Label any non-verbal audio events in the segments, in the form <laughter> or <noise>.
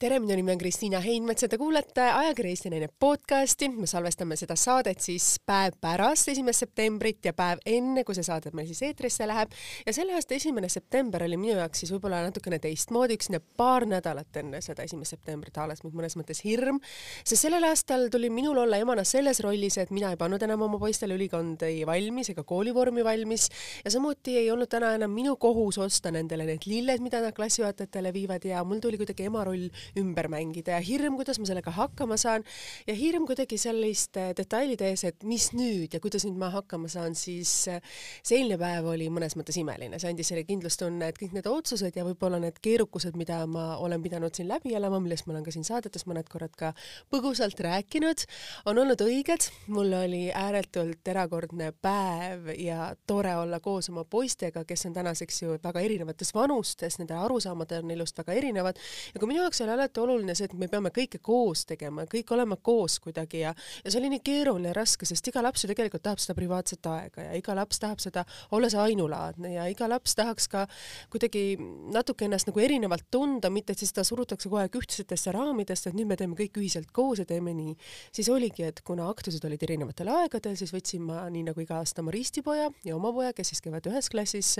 tere, minu nimi on Kristiina Heinmets ja te kuulate ajakirja Eesti Naine podcasti. me salvestame seda saadet siis päev pärast esimest septembrit ja päev enne, kui see saade meil siis eetrisse läheb. ja selle aasta esimene september oli minu jaoks siis võib-olla natukene teistmoodi, üks paar nädalat enne seda esimest septembrit haalas mind mõnes mõttes hirm, sest sellel aastal tuli minul olla emana selles rollis, et mina ei pannud enam oma poistele ülikondi valmis ega koolivormi valmis ja samuti ei olnud täna enam minu kohus osta nendele need lilled, mida nad klassijuhatajatele viivad ja mul tuli kuidagi ema roll ümber mängida ja hirm, kuidas ma sellega hakkama saan. Ja hirm kuidagi selliste detailide ees, et mis nüüd ja kuidas nüüd ma hakkama saan, siis äh, see eilne päev oli mõnes mõttes imeline, see andis selle kindlustunne, et kõik need otsused ja võib-olla need keerukused, mida ma olen pidanud siin läbi elama, millest ma olen ka siin saadetes mõned korrad ka põgusalt rääkinud, on olnud õiged. mul oli ääretult erakordne päev ja tore olla koos oma poistega, kes on tänaseks ju väga erinevates vanustes, nende arusaamad on elust väga erinevad. Ja kui minu jaoks oli alati oluline see, et me peame kõike koos tegema, kõik olema koos kuidagi ja, ja see oli nii keeruline ja raske, sest iga laps ju tegelikult tahab seda privaatset aega ja iga laps tahab seda, olla see ainulaadne ja iga laps tahaks ka kuidagi natuke ennast nagu erinevalt tunda, mitte et siis ta surutakse kogu aeg ühtsetesse raamidesse, et nüüd me teeme kõik ühiselt koos ja teeme nii. siis oligi, et kuna aktused olid erinevatel aegadel, siis võtsin ma nii nagu iga aasta oma ristipoja ja oma poja, kes siis käivad ühes klassis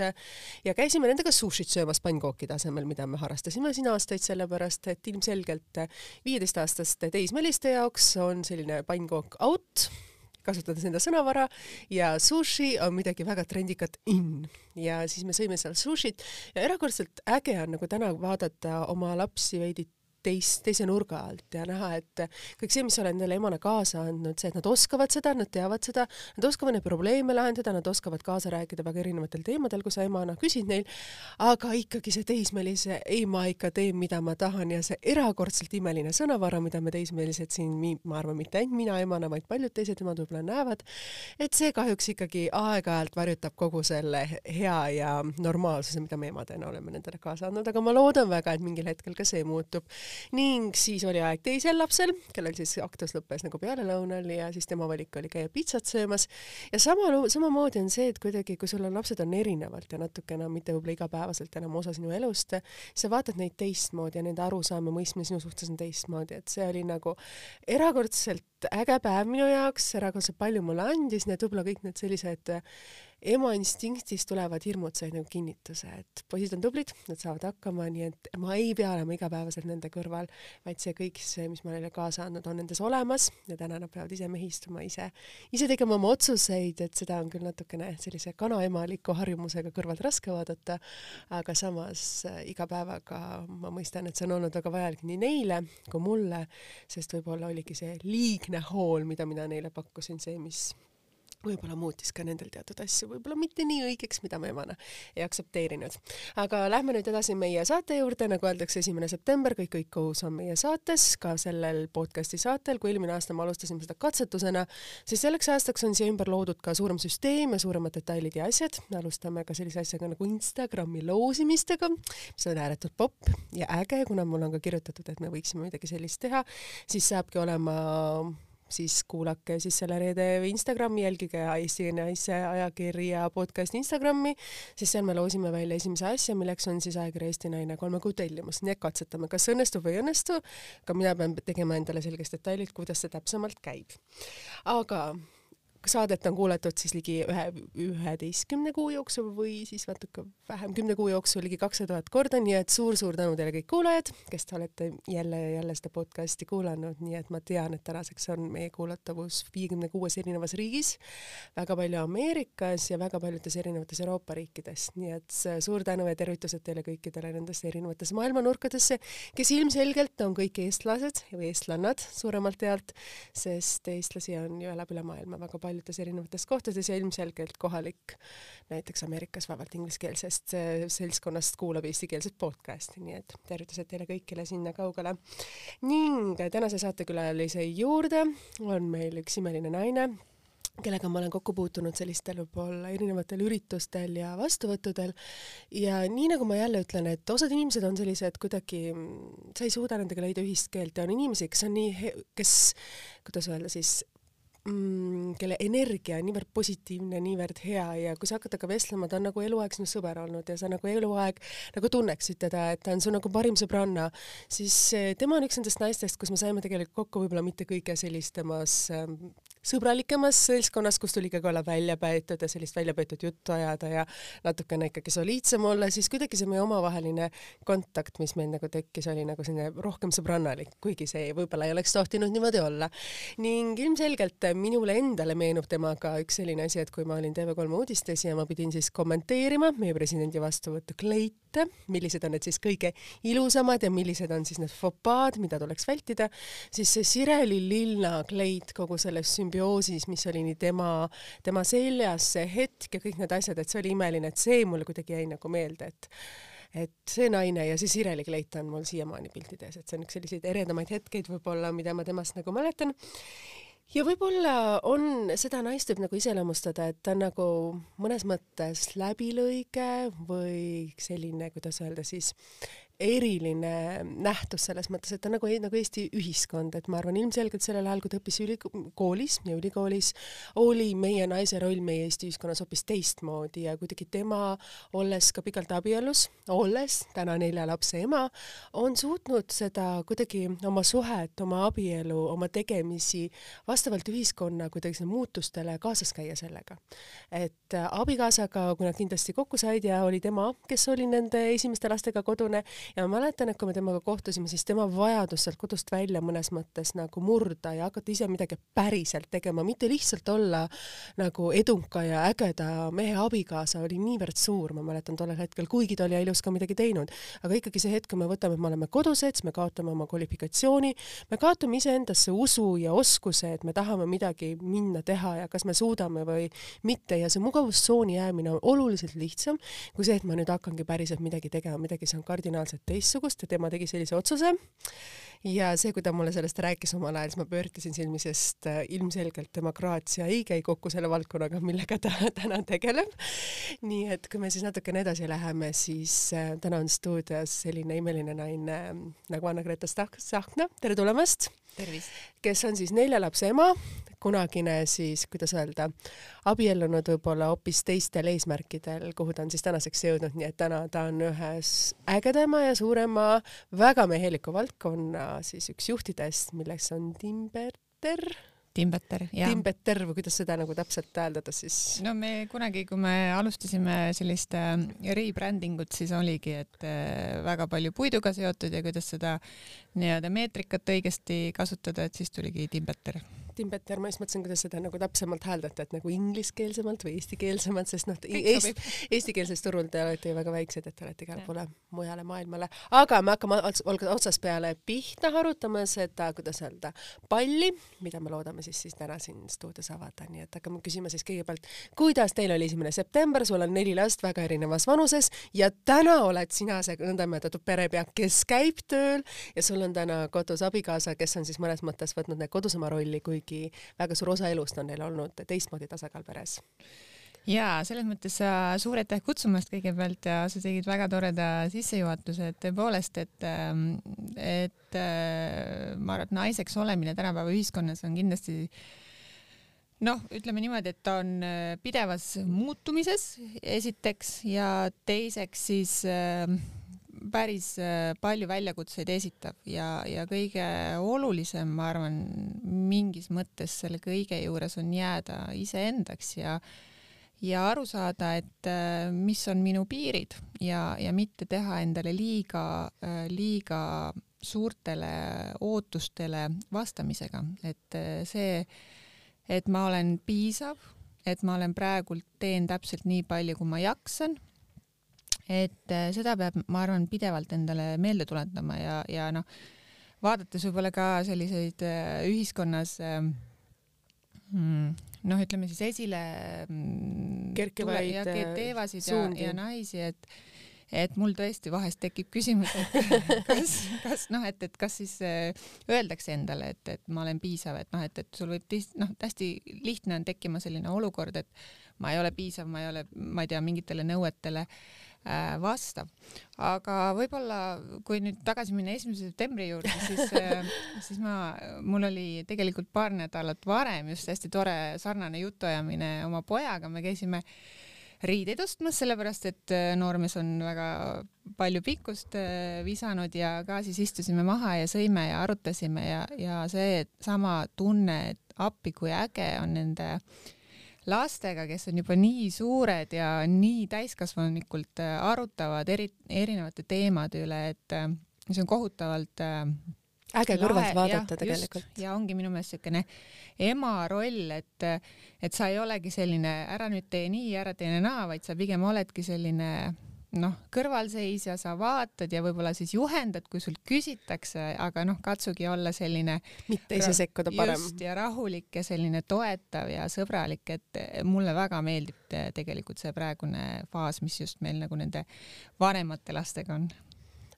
ja käisime nendega sushit söömas pannkookide asemel, mida me harrastasime siin aastaid, sellepärast et ilmselgelt viieteistaastaste teismeliste jaoks on selline pannkook out, kasutades enda sõnavara ja sushi on midagi väga trendikat in. Ja siis me sõime seal sushit ja erakordselt äge on nagu täna vaadata oma lapsi veidi teist, teise nurga alt ja näha, et kõik see, mis sa oled neile emana kaasa andnud, see, et nad oskavad seda, nad teavad seda, nad oskavad neid probleeme lahendada, nad oskavad kaasa rääkida väga erinevatel teemadel, kui sa emana küsid neil, aga ikkagi see teismelise ei, ma ikka teen, mida ma tahan ja see erakordselt imeline sõnavara, mida me teismelised siin, ma arvan, mitte ainult mina emana, vaid paljud teised emad võib-olla näevad, et see kahjuks ikkagi aeg-ajalt varjutab kogu selle hea ja normaalsuse, mida me emadena oleme nendele kaasa andnud, aga ma loodan väga, et mingil hetkel ka see muutub ning siis oli aeg teisel lapsel, kellel siis aktus lõppes nagu pealelõunal ja siis tema valik oli käia pitsat söömas. ja sama, samamoodi on see, et kuidagi, kui sul on lapsed on erinevalt ja natuke enam mitte võib-olla igapäevaselt enam osa sinu elust, sa vaatad neid teistmoodi ja nende arusaam ja mõistmine sinu suhtes on teistmoodi, et see oli nagu erakordselt äge päev minu jaoks, erakordselt palju mulle andis, nii et võib-olla kõik need sellised ema instinktist tulevad hirmud said nagu kinnituse, et poisid on tublid, nad saavad hakkama, nii et ma ei pea olema igapäevaselt nende kõrval, vaid see kõik see, mis ma neile kaasa andnud, on nendes olemas ja täna nad peavad ise mehistuma, ise, ise tegema oma otsuseid, et seda on küll natukene sellise kanaemaliku harjumusega kõrvalt raske vaadata, aga samas äh, iga päevaga ma mõistan, et see on olnud väga vajalik nii neile kui mulle, sest võib-olla oligi see liigne hool, mida mina neile pakkusin, see, mis võib-olla muutis ka nendel teatud asju, võib-olla mitte nii õigeks, mida ma emana ei aktsepteerinud. aga lähme nüüd edasi meie saate juurde, nagu öeldakse, esimene september, kõik kõik koos on meie saates, ka sellel podcasti saatel, kui eelmine aasta me alustasime seda katsetusena, siis selleks aastaks on siia ümber loodud ka suurem süsteem ja suuremad detailid ja asjad. alustame ka sellise asjaga nagu Instagrami loosimistega, mis on ääretult popp ja äge, kuna mul on ka kirjutatud, et me võiksime midagi sellist teha, siis saabki olema siis kuulake siis selle reede Instagrami, jälgige Eesti Naise ajakirja podcast Instagrami, siis seal me loosime välja esimese asja, milleks on siis ajakirja Eesti Naine kolme kuu tellimus, nii et katsetame, kas õnnestub või ei õnnestu, aga mina pean tegema endale selgeks detailid, kuidas see täpsemalt käib. aga saadet on kuulatud siis ligi ühe, üheteistkümne kuu jooksul või siis natuke vähem, kümne kuu jooksul ligi kakssada tuhat korda, nii et suur-suur tänu teile kõik kuulajad, kes te olete jälle ja jälle seda podcasti kuulanud, nii et ma tean, et tänaseks on meie kuulatavus viiekümne kuues erinevas riigis, väga palju Ameerikas ja väga paljudes erinevates Euroopa riikides, nii et suur tänu ja tervitused teile kõikidele nendesse erinevatesse maailmanurkadesse, kes ilmselgelt on kõik eestlased või eestlannad suuremalt jaolt, sest eestlasi on ju elab üle maailma väga palju paljudes erinevates kohtades ja ilmselgelt kohalik, näiteks Ameerikas vabalt ingliskeelsest äh, seltskonnast kuulab eestikeelset podcasti, nii et tervitused teile kõigile sinna kaugele. ning tänase saatekülalise juurde on meil üks imeline naine, kellega ma olen kokku puutunud sellistel võib-olla erinevatel üritustel ja vastuvõttudel ja nii nagu ma jälle ütlen, et osad inimesed on sellised kuidagi, sa ei suuda nendega leida ühist keelt ja on inimesi, kes on nii, kes, kuidas öelda siis, mm, kelle energia on niivõrd positiivne, niivõrd hea ja kui sa hakkad temaga vestlema, ta on nagu eluaeg sinu sõber olnud ja sa nagu eluaeg nagu tunneksid teda, et ta on su nagu parim sõbranna, siis eh, tema on üks nendest naistest, kus me saime tegelikult kokku võib-olla mitte kõige sellistemas ähm, sõbralikemas seltskonnas, kus tuli ikkagi olla välja peetud ja sellist välja peetud juttu ajada ja natukene ikkagi soliidsem olla, siis kuidagi see meie omavaheline kontakt, mis meil nagu tekkis, oli nagu selline rohkem sõbrannalik, kuigi see võib-olla ei oleks tohtinud niimoodi olla. ning ilmselgelt minule endale meenub temaga üks selline asi, et kui ma olin TV3 uudistes ja ma pidin siis kommenteerima meie presidendi vastuvõttu kleite, millised on need siis kõige ilusamad ja millised on siis need fopaad, mida tuleks vältida, siis see Sireli lilla kleit kogu selles sümbioosis, mis oli nii tema, tema seljas, see hetk ja kõik need asjad, et see oli imeline, et see mulle kuidagi jäi nagu meelde, et et see naine ja see Sireli kleit on mul siiamaani piltides, et see on üks selliseid eredamaid hetkeid võib-olla, mida ma temast nagu mäletan ja võib-olla on seda naist võib nagu iseloomustada, et ta on nagu mõnes mõttes läbilõige või selline, kuidas öelda siis, eriline nähtus selles mõttes, et ta nagu, nagu Eesti ühiskond, et ma arvan, ilmselgelt sellel ajal, kui ta õppis ülikoolis ja ülikoolis, oli meie naise roll meie Eesti ühiskonnas hoopis teistmoodi ja kuidagi tema, olles ka pikalt abielus, olles täna nelja lapse ema, on suutnud seda kuidagi oma suhet, oma abielu, oma tegemisi vastavalt ühiskonna kuidagi muutustele kaasas käia sellega. et abikaasaga, kui nad kindlasti kokku said ja oli tema, kes oli nende esimeste lastega kodune ja ma mäletan, et kui me temaga kohtusime, siis tema vajadus sealt kodust välja mõnes mõttes nagu murda ja hakata ise midagi päriselt tegema, mitte lihtsalt olla nagu eduka ja ägeda mehe abikaasa, oli niivõrd suur, ma mäletan tollel hetkel, kuigi ta oli elus ka midagi teinud. aga ikkagi see hetk, kui me võtame, et me oleme kodused, siis me kaotame oma kvalifikatsiooni, me kaotame iseendasse usu ja oskuse, et me tahame midagi minna teha ja kas me suudame või mitte ja see mugavustsooni jäämine on oluliselt lihtsam kui see, et ma nüüd hakkangi päriselt midagi tegema, midagi, on kardinaalselt teistsugust ja tema tegi sellise otsuse. ja see, kui ta mulle sellest rääkis omal ajal, siis ma pöördasin silmi, sest äh, ilmselgelt demokraatia ei käi kokku selle valdkonnaga, millega ta <laughs> täna tegeleb. nii et kui me siis natukene edasi läheme, siis äh, täna on stuudios selline imeline naine äh, nagu Anna-Greta Stahkna, tere tulemast! Kes on siis nelja lapse ema, kunagine siis, kuidas öelda, abiellunud võib-olla hoopis teistel eesmärkidel, kuhu ta on siis tänaseks jõudnud, nii et täna ta on ühes ägedama ja suurema, väga meheliku valdkonna siis üks juhtidest, milleks on Timberter Timbeter, jah. Timbeter või kuidas seda nagu täpselt hääldada siis? no me kunagi, kui me alustasime sellist äh, rebranding ut, siis oligi, et äh, väga palju puiduga seotud ja kuidas seda nii-öelda meetrikat õigesti kasutada, et siis tuligi Timbeter Timbeter, ma just mõtlesin, kuidas seda nagu täpsemalt hääldata, et nagu ingliskeelsemalt või eestikeelsemalt, sest noh, Eesti, <laughs> eestikeelses turul te olete ju väga väiksed, et te olete igale poole mujale maailmale, aga me hakkame otsast peale pihta harutama seda, kuidas öelda, palli, mida me loodame siis, siis täna siin stuudios avada, nii et hakkame küsima siis kõigepealt, kuidas teil oli esimene september, sul on neli last väga erinevas vanuses ja täna oled sina see nõndanimetatud perepea, kes käib tööl ja sul on täna kodus abikaasa, kes on siis mõnes mõttes võtnud kodusema rolli, kuigi väga suur osa elust on neil olnud teistmoodi tasakaal peres. Ja selles mõttes suur aitäh kutsumast kõigepealt ja sa tegid väga toreda sissejuhatuse, et tõepoolest, et, ähm, et äh, ma arvan, et naiseks olemine tänapäeva ühiskonnas on kindlasti noh, ütleme niimoodi, et ta on äh, pidevas muutumises, esiteks, ja teiseks siis äh, päris äh, palju väljakutseid esitab ja, ja kõige olulisem, ma arvan, mingis mõttes selle kõige juures on jääda iseendaks ja ja aru saada, et äh, mis on minu piirid ja, ja mitte teha endale liiga, äh, liiga suurtele ootustele vastamisega, et see, et ma olen piisav, et ma olen praegult, teen täpselt nii palju, kui ma jaksan et äh, seda peab, ma arvan, pidevalt endale meelde tuletama ja, ja noh, vaadates võib-olla ka selliseid äh, ühiskonnas ähm, mm, noh, ütleme siis esile mm, kerkivaid ja, äh, teevasid ja, ja naisi, et et mul tõesti vahest tekib küsimus, et <laughs> kas, kas noh, et, et kas siis öeldakse endale, et, et ma olen piisav, et noh, et, et sul võib tihti noh, hästi lihtne on tekkima selline olukord, et ma ei ole piisav, ma ei ole, ma ei tea, mingitele nõuetele. äh, äh, vastav. aga võib-olla, kui nüüd tagasi minna esimese septembri juurde, siis <laughs> äh,, siis ma, mul oli tegelikult paar nädalat varem just hästi tore sarnane jutuajamine oma pojaga, me käisime riideid ostmas, sellepärast et äh, noormees on väga palju pikkust visanud ja ka siis istusime maha ja sõime ja arutasime ja, ja see sama tunne, et appi, kui äge on nende äh, lastega, kes on juba nii suured ja nii täiskasvanulikult äh, arutavad eri, erinevate teemade üle, et äh, see on kohutavalt äh, äge kõrvalt vaadata ja, tegelikult. ja ongi minu meelest niisugune ema roll, et, et sa ei olegi selline ära nüüd tee nii, ära tee naa, vaid sa pigem oledki selline noh, kõrvalseisja, sa vaatad ja võib-olla siis juhendad, kui sult küsitakse, aga noh, katsugi olla selline mitte ise sekkuda parem. just, ja rahulik ja selline toetav ja sõbralik, et mulle väga meeldib tegelikult see praegune faas, mis just meil nagu nende vanemate lastega on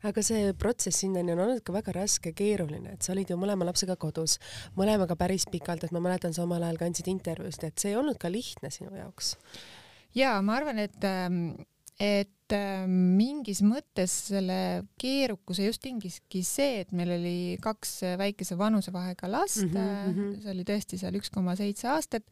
aga see protsess sinnani on olnud ka väga raske, keeruline, et sa olid ju mõlema lapsega kodus, mõlemaga päris pikalt, et ma mäletan, sa omal ajal ka andsid intervjuusid, et see ei olnud ka lihtne sinu jaoks. ja ma arvan, et ähm, et äh, mingis mõttes selle keerukuse just tingiski see, et meil oli kaks väikese vanusevahega last mm, -hmm. see oli tõesti seal üks koma seitse aastat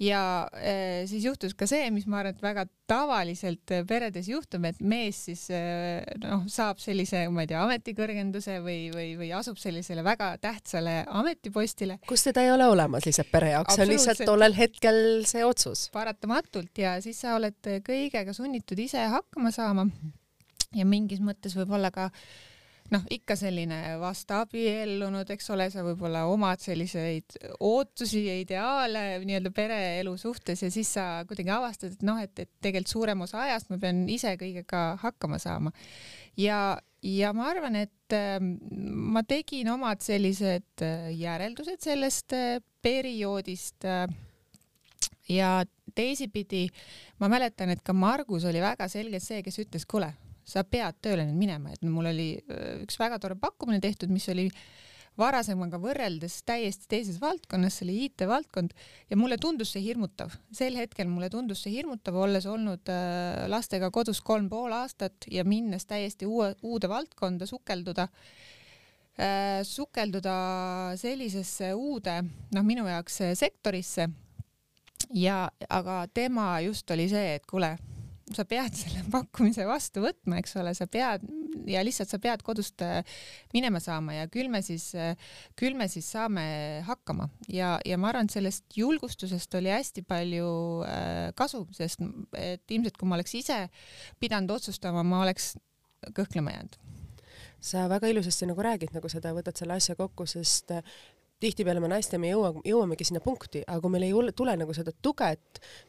ja äh, siis juhtus ka see, mis ma arvan, et väga tavaliselt peredes juhtub, et mees siis äh, noh, saab sellise, ma ei tea, ametikõrgenduse või, või, või asub sellisele väga tähtsale ametipostile. kus teda ei ole olemas lihtsalt pere jaoks, see on lihtsalt tollel hetkel see otsus. paratamatult ja siis sa oled kõigega sunnitud ise hakkama saama ja mingis mõttes võib-olla ka noh, ikka selline vastaabiellunud, eks ole, sa võib-olla omad selliseid ootusi ja ideaale nii-öelda pereelu suhtes ja siis sa kuidagi avastad, et noh, et, et tegelikult suurem osa ajast ma pean ise kõigega hakkama saama. ja, ja ma arvan, et äh, ma tegin omad sellised äh, järeldused sellest äh, perioodist äh, ja teisipidi ma mäletan, et ka Margus oli väga selgelt see, kes ütles, kuule sa pead tööle nüüd minema, et mul oli äh, üks väga tore pakkumine tehtud, mis oli varasemaga võrreldes täiesti teises valdkonnas, see oli IT-valdkond ja mulle tundus see hirmutav. sel hetkel mulle tundus see hirmutav, olles olnud äh, lastega kodus kolm pool aastat ja minnes täiesti uue, uude valdkonda sukelduda äh,, sukelduda sellisesse uude, noh, minu jaoks sektorisse ja, aga tema just oli see, et kuule, sa pead selle pakkumise vastu võtma, eks ole, sa pead ja lihtsalt sa pead kodust äh, minema saama ja küll me siis, äh, küll me siis saame hakkama. Ja, ja ma arvan, et sellest julgustusest oli hästi palju äh, kasu, sest et ilmselt kui ma oleks ise pidanud otsustama, ma oleks kõhklema jäänud. Sa väga ilusasti nagu räägid nagu seda, võtad selle asja kokku, sest tihtipeale me naistena jõua, jõuamegi sinna punkti, aga kui meil ei ole, tule nagu seda tuge,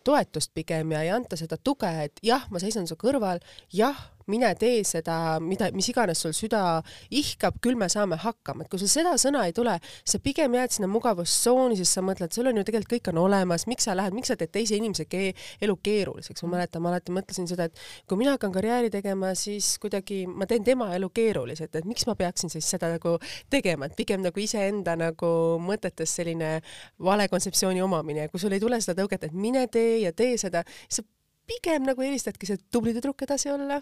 toetust pigem ja ei anta seda tuge, et jah, ma seisan su kõrval, jah, mine tee seda, mida, mis iganes sul süda ihkab, küll me saame hakkama, et kui sul seda sõna ei tule, sa pigem jääd sinna mugavustsooni, sest sa mõtled, sul on ju tegelikult kõik on olemas, miks sa lähed, miks sa teed teise inimese ke elu keeruliseks, ma mäletan, ma alati mõtlesin seda, et kui mina hakkan karjääri tegema, siis kuidagi ma teen tema elu keeruliselt, et miks ma peaksin siis seda nagu tegema, et pigem nagu iseenda nagu mõtetes selline vale kontseptsiooni omamine. Ja kui sul ei tule seda tõuget, et mine tee ja tee seda, siis sa pigem nagu eelistadki see tubli tüdruk edasi olla?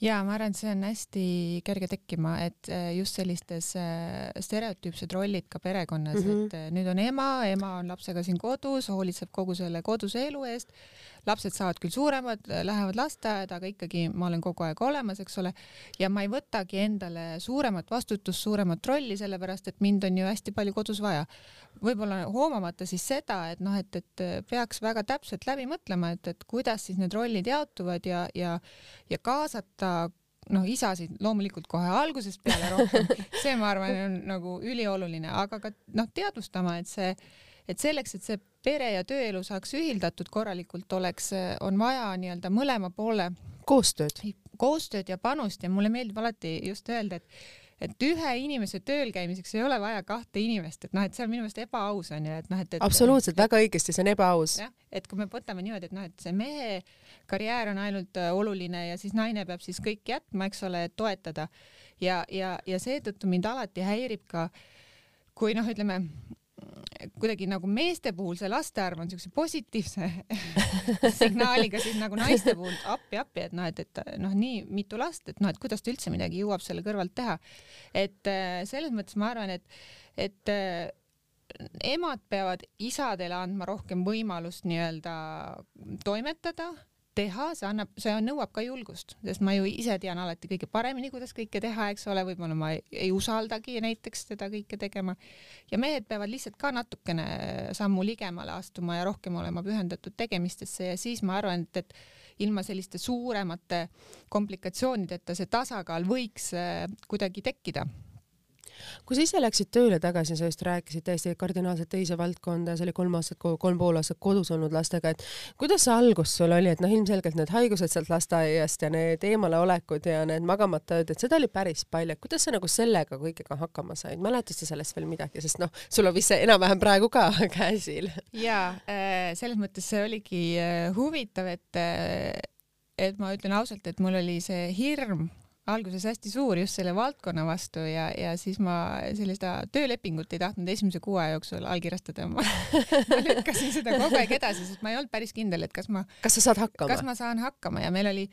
ja ma arvan, et see on hästi kerge tekkima, et äh, just sellistes äh, stereotüüpsed rollid ka perekonnas mm, -hmm. et äh, nüüd on ema, ema on lapsega siin kodus, hoolitseb kogu selle koduse elu eest lapsed saavad küll suuremad, lähevad lasteaeda, aga ikkagi ma olen kogu aeg olemas, eks ole, ja ma ei võtagi endale suuremat vastutust, suuremat rolli, sellepärast et mind on ju hästi palju kodus vaja. võib-olla hoomamata siis seda, et noh, et, et peaks väga täpselt läbi mõtlema, et, et kuidas siis need rollid jaotuvad ja, ja, ja kaasata noh, isasid loomulikult kohe algusest peale rohkem, see, ma arvan, on nagu ülioluline, aga ka noh, teadvustama, et see, et selleks, et see pere ja tööelu saaks ühildatud korralikult, oleks, on vaja nii-öelda mõlema poole koostööd, koostööd ja panust. Ja mulle meeldib alati just öelda, et et ühe inimese tööl käimiseks ei ole vaja kahte inimest, et noh, et see on minu meelest ebaaus on ju, et noh, et, et absoluutselt, väga õigesti, see on ebaaus. jah, et kui me võtame niimoodi, et noh, et see mehe karjäär on ainult äh, oluline ja siis naine peab siis kõik jätma, eks ole, et toetada. Ja, ja, ja seetõttu mind alati häirib ka, kui noh, ütleme kuidagi nagu meeste puhul see laste arv on siukse positiivse <laughs> signaaliga, siis nagu naiste puhul appi-appi, et noh, et, et noh, nii mitu last, et noh, et kuidas ta üldse midagi jõuab selle kõrvalt teha. et äh, selles mõttes ma arvan, et, et äh, emad peavad isadele andma rohkem võimalust nii-öelda toimetada teha, see annab, see nõuab ka julgust, sest ma ju ise tean alati kõige paremini, kuidas kõike teha, eks ole, võib-olla ma ei, ei usaldagi näiteks teda kõike tegema. ja mehed peavad lihtsalt ka natukene sammu ligemale astuma ja rohkem olema pühendatud tegemistesse ja siis ma arvan, et, et ilma selliste suuremate komplikatsioonideta see tasakaal võiks äh, kuidagi tekkida kui sa ise läksid tööle tagasi, sa just rääkisid täiesti kardinaalselt teise valdkonda, sa olid kolm aastat, kolm pool aastat kodus olnud lastega, et kuidas see algus sul oli, et noh, ilmselgelt need haigused sealt lasteaiast ja need eemaleolekud ja need magamata ööd, et seda oli päris palju, et kuidas sa nagu sellega kõigega hakkama said, mäletad sa sellest veel midagi, sest noh, sul on vist see enam-vähem praegu ka <laughs> käsil. jaa, äh, selles mõttes see oligi äh, huvitav, et äh, et ma ütlen ausalt, et mul oli see hirm alguses hästi suur just selle valdkonna vastu ja, ja siis ma sellist töölepingut ei tahtnud esimese kuu aja jooksul allkirjastada. <laughs> Ma, lükkasin seda kogu aeg edasi, sest ma ei olnud päris kindel, et kas ma kas sa saad hakkama? kas ma saan hakkama. Ja meil oli,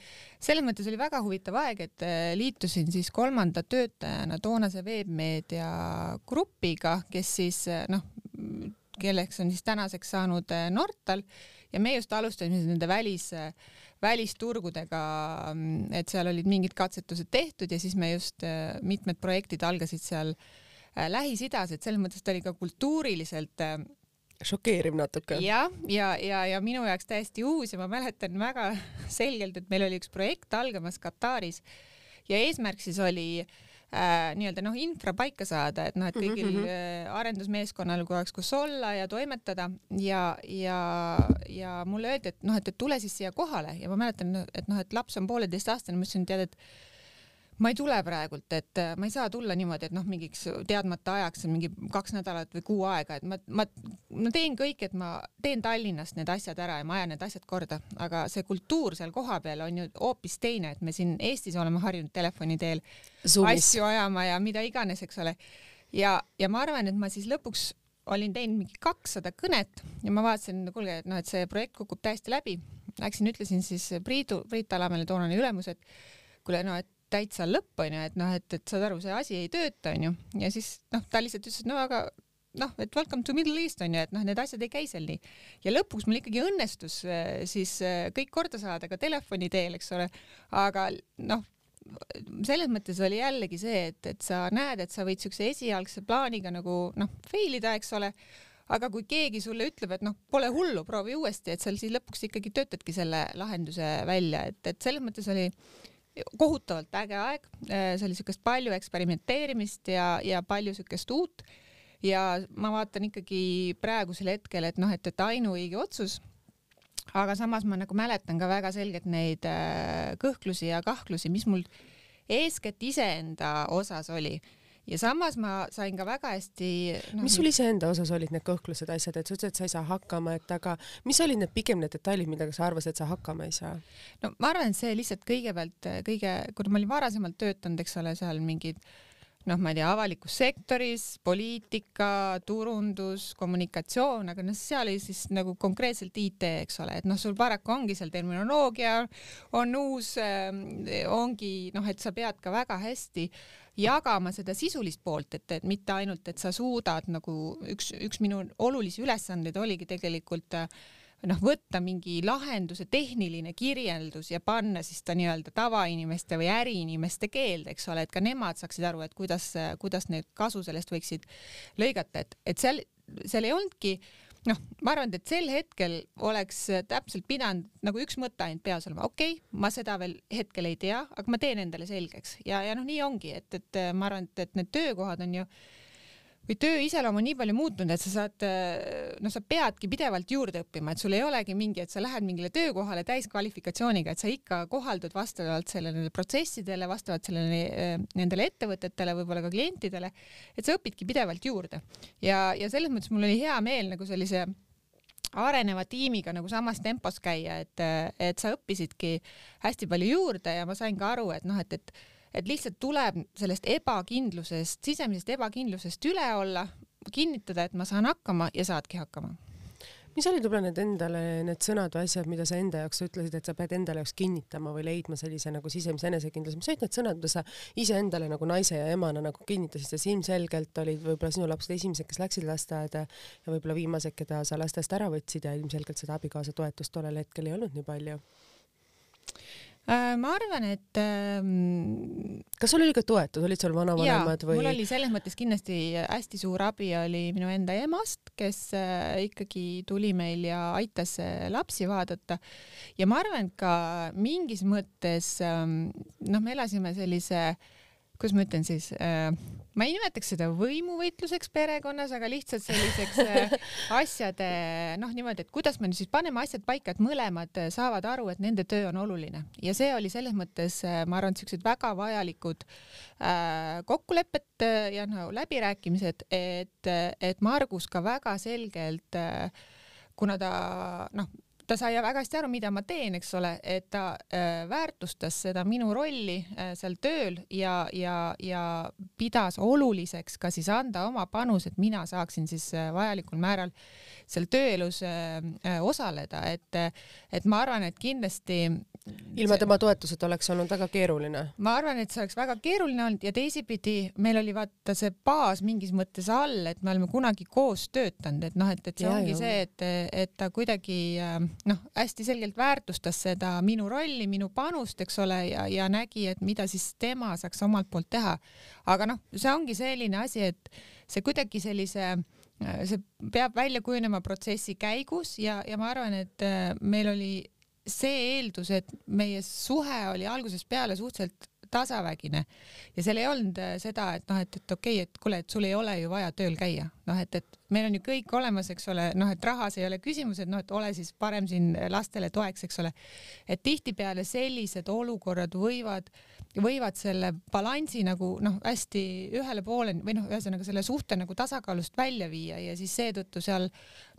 selles mõttes oli väga huvitav aeg, et äh, liitusin siis kolmanda töötajana toonase veebmeedia grupiga, kes siis äh, noh, kelleks on siis tänaseks saanud äh, Nortal. Ja me just alustasime nende välis äh, välisturgudega, mm, et seal olid mingid katsetused tehtud ja siis me just, äh, mitmed projektid algasid seal äh, Lähis-Idas, et selles mõttes ta oli ka kultuuriliselt äh, šokeeriv natuke. jah, ja, ja, ja, ja minu jaoks täiesti uus ja ma mäletan väga <laughs> selgelt, et meil oli üks projekt algamas Kataris ja eesmärk siis oli äh, äh, nii-öelda noh, infra paika saada, et noh, et mhm, kõigil mm -hmm. arendusmeeskonnal oleks kus olla ja toimetada ja, ja, ja mulle öeldi, et noh, et, et tule siis siia kohale ja ma mäletan, et noh, et laps on pooleteistaastane, ma ütlesin, tead, et ma ei tule praegult, et äh, ma ei saa tulla niimoodi, et noh, mingiks teadmata ajaks, mingi kaks nädalat või kuu aega, et ma, ma, ma teen kõik, et ma teen Tallinnast need asjad ära ja ma ajan need asjad korda, aga see kultuur seal kohapeal on ju hoopis teine, et me siin Eestis oleme harjunud telefoni teel Zoomis. asju ajama ja mida iganes, eks ole. ja, ja ma arvan, et ma siis lõpuks olin teinud mingi kakssada kõnet ja ma vaatasin, kuulge, et noh, et see projekt kukub täiesti läbi. Läksin, ütlesin siis Priidu, Priit Alamäele, toonane ülemus, et kuule, no et täitsa lõpp onju, et noh, et, et saad aru, see asi ei tööta onju. Ja siis noh, ta lihtsalt ütles, et no aga noh, et welcome to Middle East onju, et noh, need asjad ei käi seal nii. ja lõpuks mul ikkagi õnnestus äh, siis äh, kõik korda saada ka telefoni teel, eks ole, aga noh, selles mõttes oli jällegi see, et, et sa näed, et sa võid siukse esialgse plaaniga nagu noh, fail ida, eks ole, aga kui keegi sulle ütleb, et noh, pole hullu, proovi uuesti, et seal siis lõpuks ikkagi töötadki selle lahenduse välja, et, et selles mõttes oli kohutavalt äge aeg, äh, see oli siukest palju eksperimenteerimist ja, ja palju siukest uut. ja ma vaatan ikkagi praegusel hetkel, et noh, et, et ainuõige otsus. aga samas ma nagu mäletan ka väga selgelt neid äh, kõhklusi ja kahklusi, mis mul eeskätt iseenda osas oli ja samas ma sain ka väga hästi no,. mis sul iseenda osas olid need kõhklused, asjad, et sa ütlesid, et sa ei saa hakkama, et aga mis olid need pigem need detailid, millega sa arvasid, et sa hakkama ei saa? no ma arvan, et see lihtsalt kõigepealt kõige, kuna ma olin varasemalt töötanud, eks ole, seal mingid noh, ma ei tea, avalikus sektoris, poliitika, turundus, kommunikatsioon, aga noh, seal oli siis nagu konkreetselt IT, eks ole, et noh, sul paraku ongi seal terminoloogia on uus äh,, ongi noh, et sa pead ka väga hästi jagama seda sisulist poolt, et, et mitte ainult, et sa suudad nagu üks, üks minu olulisi ülesandeid oligi tegelikult noh, võtta mingi lahenduse tehniline kirjeldus ja panna siis ta nii-öelda tavainimeste või äriinimeste keelde, eks ole, et ka nemad saaksid aru, et kuidas, kuidas need kasu sellest võiksid lõigata, et, et seal, seal ei olnudki noh, ma arvan, et sel hetkel oleks täpselt pidanud nagu üks mõte ainult peas olema, okei okay,, ma seda veel hetkel ei tea, aga ma teen endale selgeks. Ja, ja noh, nii ongi, et, et ma arvan, et, et need töökohad on ju või töö iseloom on nii palju muutunud, et sa saad, noh, sa peadki pidevalt juurde õppima, et sul ei olegi mingi, et sa lähed mingile töökohale täiskvalifikatsiooniga, et sa ikka kohaldud vastavalt sellele protsessidele, vastavalt sellele, eh, nendele ettevõtetele, võib-olla ka klientidele, et sa õpidki pidevalt juurde. ja, ja selles mõttes mul oli hea meel nagu sellise areneva tiimiga nagu samas tempos käia, et, et sa õppisidki hästi palju juurde ja ma sain ka aru, et noh, et, et et lihtsalt tuleb sellest ebakindlusest, sisemisest ebakindlusest üle olla, kinnitada, et ma saan hakkama ja saadki hakkama. Mis olid võib-olla need endale need sõnad või asjad, mida sa enda jaoks ütlesid, et sa pead endale jaoks kinnitama või leidma sellise nagu sisemise enesekindluse, mis olid need sõnad, mida sa iseendale nagu naise ja emana nagu kinnitasid, sest ilmselgelt olid võib-olla sinu lapsed esimesed, kes läksid lasteaeda ja võib-olla viimased, keda sa lastest ära võtsid ja ilmselgelt seda abikaasa toetust tollel hetkel ei olnud nii palju ma arvan, et ähm, kas sul oli ka toetus, olid sul vanavanemad või? mul oli selles mõttes kindlasti hästi suur abi oli minu enda emast, kes äh, ikkagi tuli meil ja aitas äh, lapsi vaadata. ja ma arvan, et ka mingis mõttes ähm, noh, me elasime sellise äh, kuidas ma ütlen siis äh,, ma ei nimetaks seda võimuvõitluseks perekonnas, aga lihtsalt selliseks äh, <laughs> asjade noh, niimoodi, et kuidas me nüüd siis paneme asjad paika, et mõlemad äh, saavad aru, et nende töö on oluline. Ja see oli selles mõttes äh,, ma arvan, siuksed väga vajalikud äh, kokkulepped ja no läbirääkimised, et, et Margus ka väga selgelt äh, kuna ta noh, ta sai väga hästi aru, mida ma teen, eks ole, et ta äh, väärtustas seda minu rolli äh, seal tööl ja, ja, ja pidas oluliseks ka siis anda oma panus, et mina saaksin siis äh, vajalikul määral seal tööelus äh, äh osaleda, et, et ma arvan, et kindlasti ilma tema toetuseta oleks olnud väga keeruline. ma arvan, et see oleks väga keeruline olnud ja teisipidi meil oli vaata see baas mingis mõttes all, et me oleme kunagi koos töötanud, et noh, et, et see ja, ongi jah. see, et, et ta kuidagi äh, noh, hästi selgelt väärtustas seda minu rolli, minu panust, eks ole, ja, ja nägi, et mida siis tema saaks omalt poolt teha. aga noh, see ongi selline asi, et see kuidagi sellise see peab välja kujunema protsessi käigus ja, ja ma arvan, et äh, meil oli see eeldus, et meie suhe oli algusest peale suhteliselt tasavägine. Ja seal ei olnud äh, seda, et noh, et, et okei okay,, et kuule, et sul ei ole ju vaja tööl käia, noh, et, et meil on ju kõik olemas, eks ole, noh, et rahas ei ole küsimus, et noh, et ole siis parem siin lastele toeks, eks ole. et tihtipeale sellised olukorrad võivad äh, võivad selle balansi nagu noh, hästi ühele poole või noh, ühesõnaga selle suhte nagu tasakaalust välja viia ja siis seetõttu seal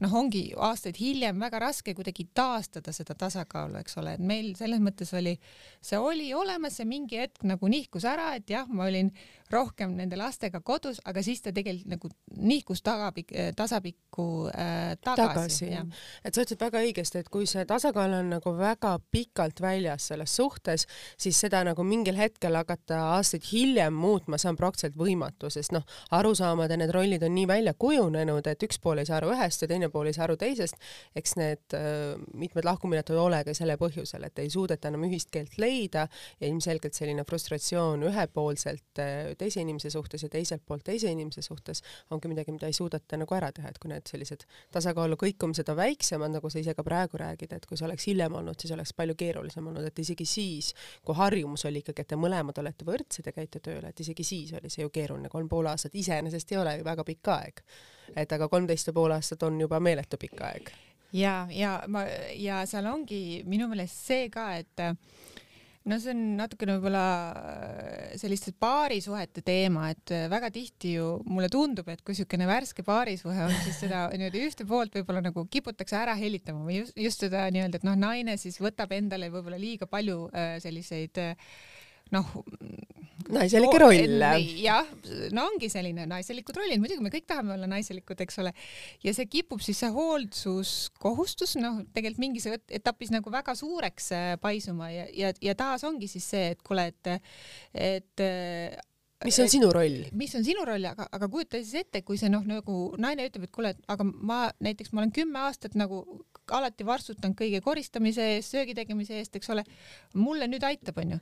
noh, ongi aastaid hiljem väga raske kuidagi taastada seda tasakaalu, eks ole, et meil selles mõttes oli, see oli olemas, see mingi hetk nagu nihkus ära, et jah, ma olin rohkem nende lastega kodus, aga siis ta tegelikult nagu nihkus tagapik-, tasapikku äh, tagasi, tagasi. et sa ütlesid väga õigesti, et kui see tasakaal on nagu väga pikalt väljas selles suhtes, siis seda nagu mingil hetkel hakata aastaid hiljem muutma, see on praktiliselt võimatu, sest noh, arusaamad ja need rollid on nii välja kujunenud, et üks pool ei saa aru ühest ja teine pool ei saa aru teisest. eks need äh, mitmed lahkuminekud ei ole ka selle põhjusel, et ei suudeta enam ühist keelt leida ja ilmselgelt selline frustratsioon ühepoolselt äh, teise inimese suhtes ja teiselt poolt teise inimese suhtes ongi midagi, mida ei suudeta nagu ära teha, et kui need sellised tasakaalu kõikumised on väiksemad, nagu sa ise ka praegu räägid, et kui see oleks hiljem olnud, siis oleks palju keerulisem olnud, et isegi siis, kui harjumus oli ikkagi, et te mõlemad olete võrdsed ja käite tööle, et isegi siis oli see ju keeruline, kolm pool aastat iseenesest ei ole ju väga pikk aeg. et aga kolmteist ja pool aastat on juba meeletu pikk aeg ja, ja ma ja seal ongi minu meelest see ka, et no see on natukene võib-olla äh, selliste paarisuhete teema, et äh, väga tihti ju mulle tundub, et kui niisugune värske paarisuhe on, siis seda <laughs> niimoodi ühte poolt võib-olla nagu kiputakse ära hellitama või just, just seda nii-öelda, et noh, naine siis võtab endale võib-olla liiga palju äh, selliseid äh, noh. naiselikke rolle. jah, no ongi selline naiselikud rollid, muidugi me kõik tahame olla naiselikud, eks ole. ja see kipub siis see hoolsuskohustus, noh, tegelikult mingis etapis nagu väga suureks äh, paisuma ja, ja, ja taas ongi siis see, et kuule, et, et mis on sinu roll? mis on sinu roll, aga, aga kujuta siis ette, kui see noh, nagu naine ütleb, et kuule, aga ma näiteks ma olen kümme aastat nagu alati vastutanud kõige koristamise eest, söögi tegemise eest, eks ole. mulle nüüd aitab, onju.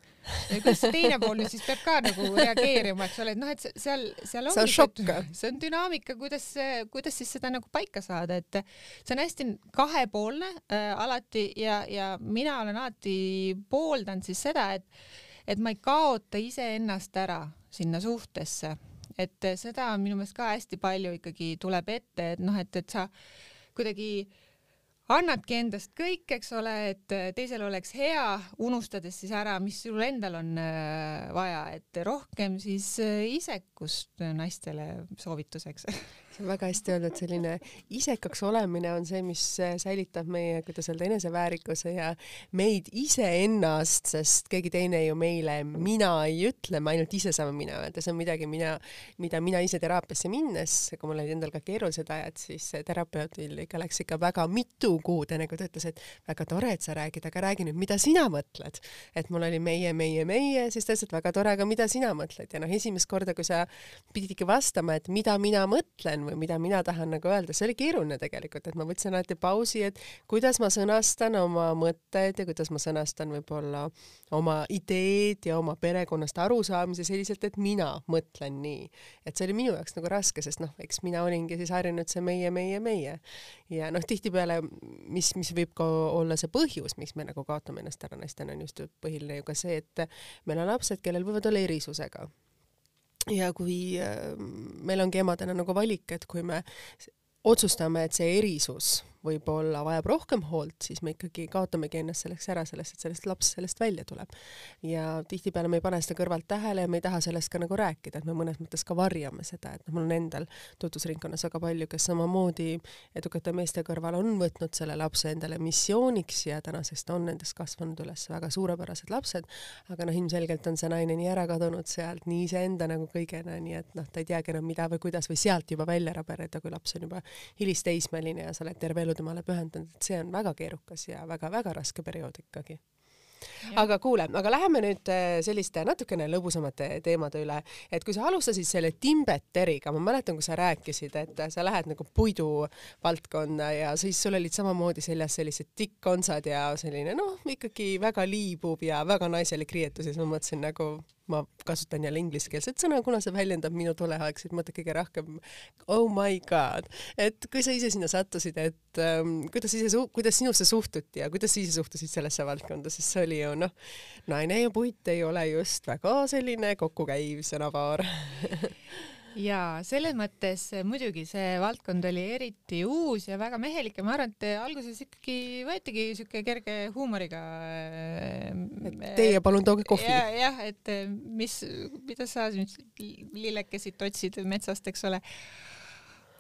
kuidas teine pool nüüd siis peab ka nagu reageerima, eks ole, et noh, et seal, seal ongi see on šokk. see on dünaamika, kuidas, kuidas siis seda nagu paika saada, et see on hästi kahepoolne äh, alati ja, ja mina olen alati pooldanud siis seda, et et ma ei kaota iseennast ära sinna suhtesse, et seda minu meelest ka hästi palju ikkagi tuleb ette, et noh, et, et sa kuidagi annadki endast kõik, eks ole, et teisel oleks hea, unustades siis ära, mis sul endal on äh, vaja, et rohkem siis äh, isekust naistele soovituseks <laughs> see on väga hästi öeldud, selline isekaks olemine on see, mis säilitab meie, kuidas öelda, eneseväärikuse ja meid iseennast, sest keegi teine ju meile mina ei ütle, me ainult ise saame mina öelda, see on midagi, mina, mida mina ise teraapiasse minnes, kui mul olid endal ka keerulised ajad, siis terapeudil ikka läks ikka väga mitu kuud, enne kui ta ütles, et väga tore, et sa räägid, aga räägi nüüd, mida sina mõtled. et mul oli meie, meie, meie, siis ta ütles, et väga tore, aga mida sina mõtled? Ja noh, esimest korda, kui sa pidid ikka vastama, et mida mina mõtlen või mida mina tahan nagu öelda, see oli keeruline tegelikult, et ma võtsin alati pausi, et kuidas ma sõnastan oma mõtted ja kuidas ma sõnastan võib-olla oma ideed ja oma perekonnast arusaamise selliselt, et mina mõtlen nii. et see oli minu jaoks nagu raske, sest noh, eks mina olingi siis harjunud see meie, meie, meie. ja noh, tihtipeale, mis, mis võib ka olla see põhjus, miks me nagu kaotame ennast ära naistena, on just põhiline ju ka see, et meil on lapsed, kellel võivad olla erisusega ja kui äh, meil ongi emadena nagu valik, et kui me otsustame, et see erisus võib-olla vajab rohkem hoolt, siis me ikkagi kaotamegi ennast selleks ära, sellest, et sellest laps sellest välja tuleb. ja tihtipeale me ei pane seda kõrvalt tähele ja me ei taha sellest ka nagu rääkida, et me mõnes mõttes ka varjame seda, et noh, mul on endal tutvusringkonnas väga palju, kes samamoodi edukate meeste kõrval on võtnud selle lapse endale missiooniks ja tänaseks ta on nendest kasvanud üles väga suurepärased lapsed, aga noh, ilmselgelt on see naine nii ära kadunud sealt nii iseenda nagu kõigena, nii et noh, ta ei teagi enam mida või kuidas või sealt juba välja rabeleda, kui laps on juba hilisteismeline ja sa oled terve elu temale pühendanud, et see on väga keerukas ja väga-väga raske periood ikkagi. aga kuule, aga läheme nüüd äh, selliste natukene lõbusamate teemade üle, et kui sa alustasid selle Timbeteriga, ma mäletan, kui sa rääkisid, et sa lähed nagu puidu valdkonda ja siis sul olid samamoodi seljas sellised tikkontsad ja selline noh, ikkagi väga liibuv ja väga naiselik riietus ja siis ma mõtlesin nagu ma kasutan jälle ingliskeelset sõna, kuna see väljendab minu tolleaegseid mõtteid kõige rohkem. Oh my god, et kui sa ise sinna sattusid, et ähm, kuidas ise, kuidas sinusse suhtuti ja kuidas sa ise suhtusid sellesse valdkonda, sest see oli ju noh, naine ja puit ei ole just väga selline kokkukäiv sõnapaar <laughs> ja selles mõttes muidugi see valdkond oli eriti uus ja väga mehelik ja ma arvan, et alguses ikkagi võetigi siuke kerge huumoriga. Teie palun tooge kohvi ja,. jah, et mis, mida sa nüüd lillekesid otsid metsast, eks ole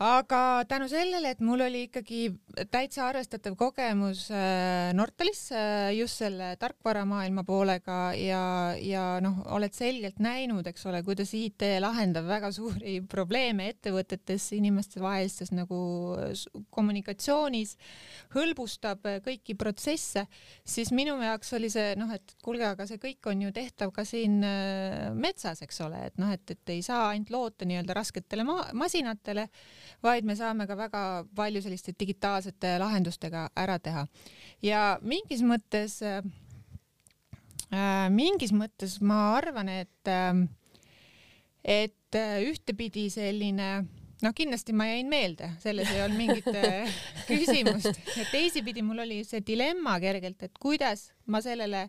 aga tänu sellele, et mul oli ikkagi täitsa arvestatav kogemus äh, Nortalis äh, just selle tarkvaramaailma poolega ja, ja noh, oled selgelt näinud, eks ole, kuidas IT lahendab väga suuri <laughs> probleeme ettevõtetes, inimestevahelistes nagu kommunikatsioonis, hõlbustab kõiki protsesse, siis minu jaoks oli see noh, et kuulge, aga see kõik on ju tehtav ka siin äh, metsas, eks ole, et noh, et, et ei saa ainult loota nii-öelda rasketele ma masinatele vaid me saame ka väga palju selliste digitaalsete lahendustega ära teha. ja mingis mõttes äh,, mingis mõttes ma arvan, et äh,, et äh, ühtepidi selline noh, kindlasti ma jäin meelde, selles ei olnud mingit äh, <laughs> küsimust teisipidi mul oli see dilemma kergelt, et kuidas ma sellele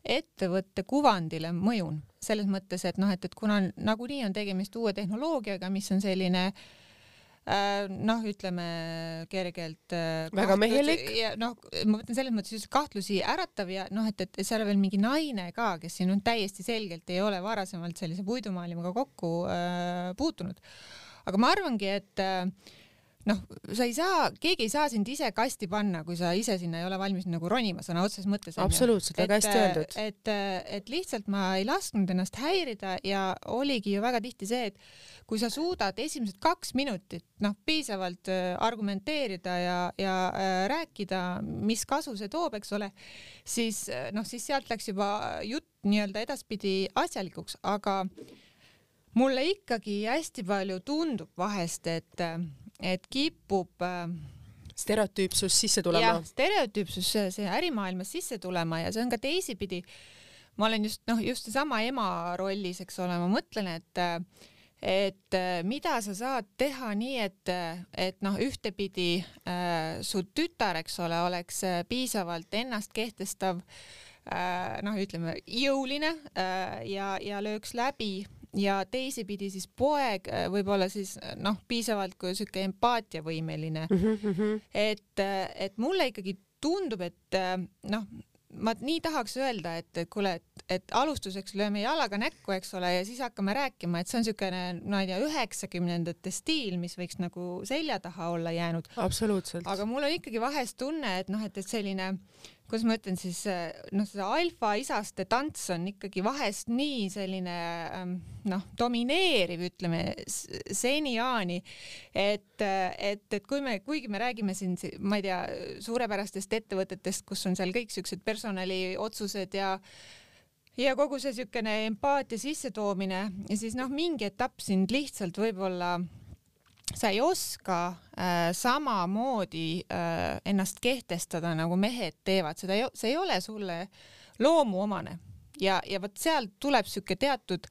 ettevõtte kuvandile mõjun, selles mõttes, et noh, et, et kuna nagunii on tegemist uue tehnoloogiaga, mis on selline äh, Äh, noh, ütleme kergelt äh, väga mehelik noh, ma mõtlen selles mõttes just kahtlusi äratav ja noh, et, et seal on veel mingi naine ka, kes siin on täiesti selgelt ei ole varasemalt sellise puidumaailmaga kokku äh, puutunud. aga ma arvangi, et äh, noh, sa ei saa, keegi ei saa sind ise kasti panna, kui sa ise sinna ei ole valmis nagu ronima sõna otseses mõttes. absoluutselt, väga hästi öeldud. et, et lihtsalt ma ei lasknud ennast häirida ja oligi ju väga tihti see, et kui sa suudad esimesed kaks minutit noh, piisavalt äh, argumenteerida ja, ja äh, rääkida, mis kasu see toob, eks ole, siis äh, noh, siis sealt läks juba jutt nii-öelda edaspidi asjalikuks, aga mulle ikkagi hästi palju tundub vahest, et et kipub äh, stereotüüpsus sisse tulema. jah, stereotüüpsus see ärimaailmas sisse tulema ja see on ka teisipidi. ma olen just noh, just seesama ema rollis, eks ole, ma mõtlen, et et mida sa saad teha nii, et, et noh, ühtepidi äh, su tütar, eks ole, oleks piisavalt ennast kehtestav äh,, noh, ütleme jõuline äh, ja, ja lööks läbi ja teisipidi siis poeg äh, võib-olla siis äh, noh, piisavalt kui sihuke empaatiavõimeline mm. -hmm. et, äh, et mulle ikkagi tundub, et noh, ma nii tahaks öelda, et, et kuule, et, et alustuseks lööme jalaga näkku, eks ole, ja siis hakkame rääkima, et see on niisugune, ma ei tea, üheksakümnendate stiil, mis võiks nagu selja taha olla jäänud. absoluutselt. aga mul on ikkagi vahest tunne, et noh, et, et selline kuidas ma ütlen siis, noh, see alfa-isaste tants on ikkagi vahest nii selline ähm, noh, domineeriv, ütleme seniaani, et, et, et kui me, kuigi me räägime siin, ma ei tea, suurepärastest ettevõtetest, kus on seal kõik siuksed personaliotsused ja ja kogu see niisugune empaatia sissetoomine ja siis noh, mingi etapp sind lihtsalt võib-olla sa ei oska äh, samamoodi äh, ennast kehtestada, nagu mehed teevad, seda ei, see ei ole sulle loomuomane. Ja, ja vot sealt tuleb sihuke teatud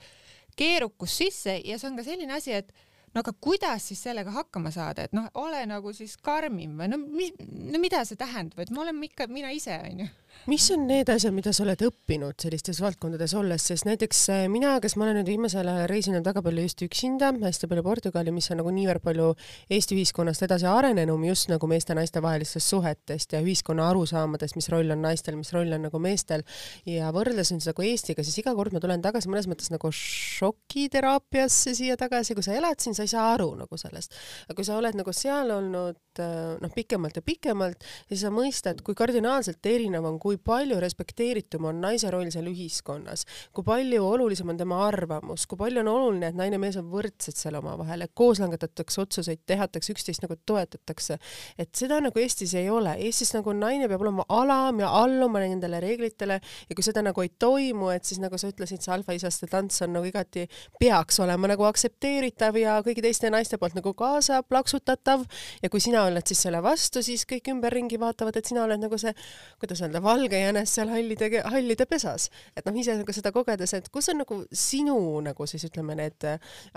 keerukus sisse ja see on ka selline asi, et no aga kuidas siis sellega hakkama saada, et noh, ole nagu siis karmim või no, mi, no mida see tähendab, et me oleme ikka mina ise onju mis on need asjad, mida sa oled õppinud sellistes valdkondades olles, sest näiteks äh, mina, kes ma olen nüüd viimasel ajal reisinud väga palju just üksinda, hästi palju Portugali, mis on nagu niivõrd palju Eesti ühiskonnast edasi arenenum just nagu meeste-naiste vahelistest suhetest ja ühiskonna arusaamadest, mis roll on naistel, mis roll on nagu meestel. Ja võrdles nüüd nagu Eestiga, siis iga kord ma tulen tagasi mõnes mõttes nagu šokiteraapiasse siia tagasi, kui sa elad siin, sa ei saa aru nagu sellest. aga kui sa oled nagu seal olnud äh, noh, pikemalt ja pikemalt, siis sa mõistad, kui kardinaalselt erinev on kui palju respekteeritum on naise roll seal ühiskonnas, kui palju olulisem on tema arvamus, kui palju on oluline, et naine ja mees on võrdsed seal omavahel, et koos langetatakse otsuseid, tehatakse üksteist nagu toetatakse. et seda nagu Eestis ei ole, Eestis nagu naine peab olema alam ja alluma nendele reeglitele ja kui seda nagu ei toimu, et siis nagu sa ütlesid, see alfaisaste tants on nagu igati, peaks olema nagu aktsepteeritav ja kõigi teiste naiste poolt nagu kaasa plaksutatav ja kui sina oled siis selle vastu, siis kõik ümberringi vaatavad, et sina oled nagu see, kuidas öelda, valge jänes seal hallide, hallide pesas. et noh, ise nagu seda kogedes, et kus on nagu sinu nagu siis ütleme, need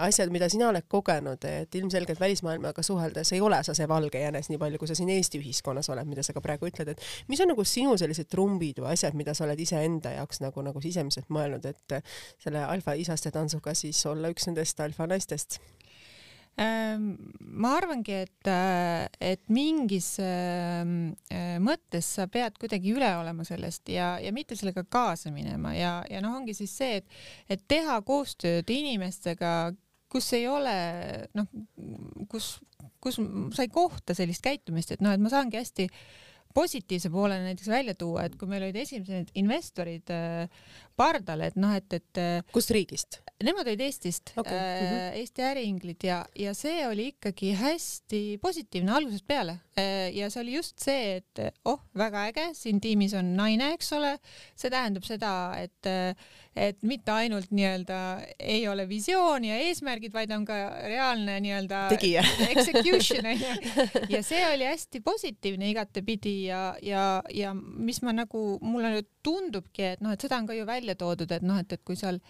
asjad, mida sina oled kogenud, et ilmselgelt välismaailmaga suheldes ei ole sa see valge jänes nii palju, kui sa siin Eesti ühiskonnas oled, mida sa ka praegu ütled, et mis on nagu sinu sellised trumbid või asjad, mida sa oled iseenda jaoks nagu, nagu sisemiselt mõelnud, et selle alfa isaste tantsuga siis olla üks nendest alfa naistest? Ehm, ma arvangi, et, äh, et mingis ähm, äh, mõttes sa pead kuidagi üle olema sellest ja, ja mitte sellega kaasa minema ja, ja noh, ongi siis see, et, et teha koostööd inimestega, kus ei ole noh, kus, kus sa ei kohta sellist käitumist, et noh, et ma saangi hästi positiivse poole näiteks välja tuua, et kui meil olid esimesed investorid äh, pardal, et noh, et, et. kust riigist? Nemad olid Eestist okay., äh, mm -hmm. Eesti äriinglid ja, ja see oli ikkagi hästi positiivne algusest peale äh,. ja see oli just see, et oh, väga äge, siin tiimis on naine, eks ole. see tähendab seda, et, et mitte ainult nii-öelda ei ole visioon ja eesmärgid, vaid on ka reaalne nii-öelda <laughs> execution onju. <laughs> ja see oli hästi positiivne igatepidi ja, ja, ja mis ma nagu, mulle nüüd tundubki, et noh, et seda on ka ju välja toodud, et noh, et, et kui seal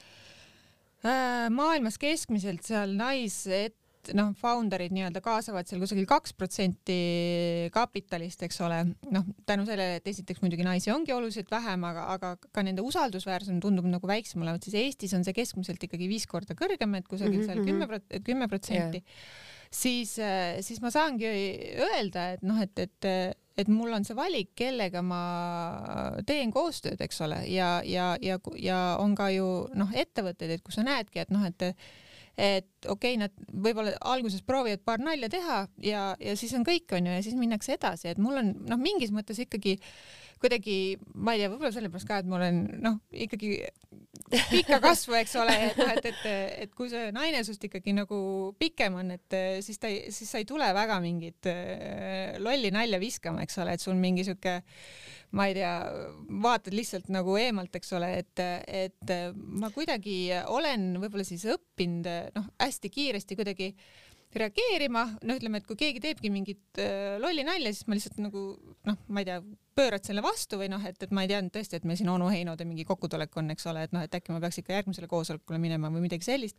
Äh, maailmas keskmiselt seal naised noh, founder'id nii-öelda kaasavad seal kusagil kaks protsenti kapitalist, eks ole, noh, tänu sellele, et esiteks muidugi naisi ongi oluliselt vähem, aga, aga ka nende usaldusväärsus tundub nagu väiksem olevat, siis Eestis on see keskmiselt ikkagi viis korda kõrgem, et kusagil mhm, seal kümme prot-, kümme protsenti. Siis, äh, siis ma saangi öelda, et noh, et, et, et mul on see valik, kellega ma teen koostööd, eks ole, ja, ja, ja, ja on ka ju noh, ettevõtteid, et kus sa näedki, et noh, et et okei okay,, nad võib-olla alguses proovivad paar nalja teha ja, ja siis on kõik, onju, ja siis minnakse edasi, et mul on noh, mingis mõttes ikkagi kuidagi, ma ei tea, võib-olla sellepärast ka, et ma olen noh, ikkagi pikka kasvu, eks ole, et noh, et, et, et kui see naine sinust ikkagi nagu pikem on, et siis ta siis sa ei tule väga mingit äh, lolli nalja viskama, eks ole, et sul mingi sihuke ma ei tea, vaatad lihtsalt nagu eemalt, eks ole, et, et ma kuidagi olen võib-olla siis õppinud noh, hästi kiiresti kuidagi reageerima, no ütleme, et kui keegi teebki mingit äh, lolli nalja, siis ma lihtsalt nagu noh, ma ei tea, pöörad selle vastu või noh, et, et ma ei teadnud tõesti, et meil siin onu Heinode mingi kokkutulek on, eks ole, et noh, et äkki ma peaks ikka järgmisele koosolekule minema või midagi sellist.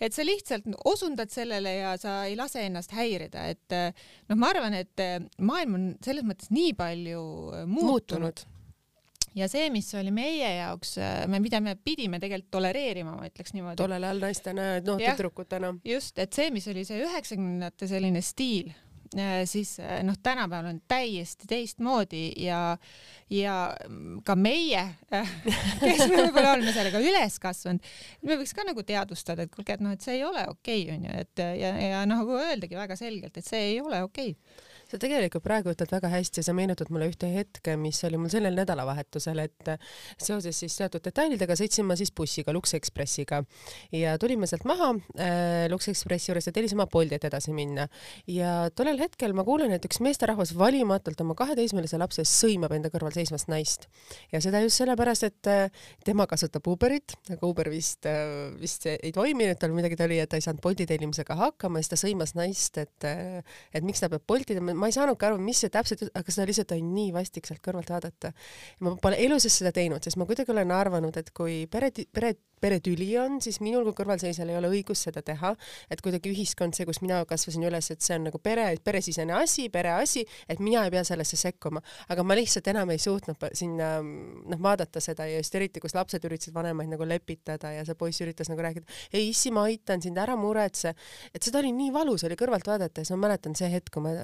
et sa lihtsalt osundad sellele ja sa ei lase ennast häirida, et noh, ma arvan, et maailm on selles mõttes nii palju muutunud, muutunud ja see, mis oli meie jaoks, me, mida me pidime tegelikult tolereerima, ma ütleks niimoodi. tollel ajal naistena, noh tüdrukutena. just, et see, mis oli see üheksakümnendate selline stiil siis noh, tänapäeval on täiesti teistmoodi ja, ja ka meie, <laughs> kes me võib-olla oleme sellega üles kasvanud, me võiks ka nagu teadvustada, et kuulge, et noh, et see ei ole okei okay,, onju, et ja, ja noh, nagu öeldagi väga selgelt, et see ei ole okei. okay sa tegelikult praegu ütled väga hästi ja sa meenutad mulle ühte hetke, mis oli mul sellel nädalavahetusel, et seoses siis teatud detailidega sõitsin ma siis bussiga, Lux Expressiga ja tulime sealt maha äh, Lux Expressi juures ja tellisime Bolti, et edasi minna. ja tollel hetkel ma kuulen, et üks meesterahvas valimatult oma kaheteismelise lapse sõimab enda kõrval seisvast naist ja seda just sellepärast, et äh, tema kasutab Uberit, aga Uber vist äh,, vist ei toiminud, tal midagi oli, et ta ei saanud Bolti tellimisega hakkama ja siis ta sõimas naist, et, äh, et miks ta peab Bolti ma ei saanudki aru, mis see täpselt, aga seda lihtsalt oli nii vastik sealt kõrvalt vaadata. ma pole elu sees seda teinud, sest ma kuidagi olen arvanud, et kui pere, pere peretüli on, siis minul kui kõrvalseisjal ei ole õigust seda teha, et kuidagi ühiskond, see, kus mina kasvasin üles, et see on nagu pere, peresisene asi, pereasi, et mina ei pea sellesse sekkuma, aga ma lihtsalt enam ei suutnud sinna noh, vaadata seda ja just eriti, kus lapsed üritasid vanemaid nagu lepitada ja see poiss üritas nagu rääkida, ei issi, ma aitan sind, ära muretse, et seda oli nii valus oli kõrvalt vaadata ja siis ma mäletan see hetk, kui ma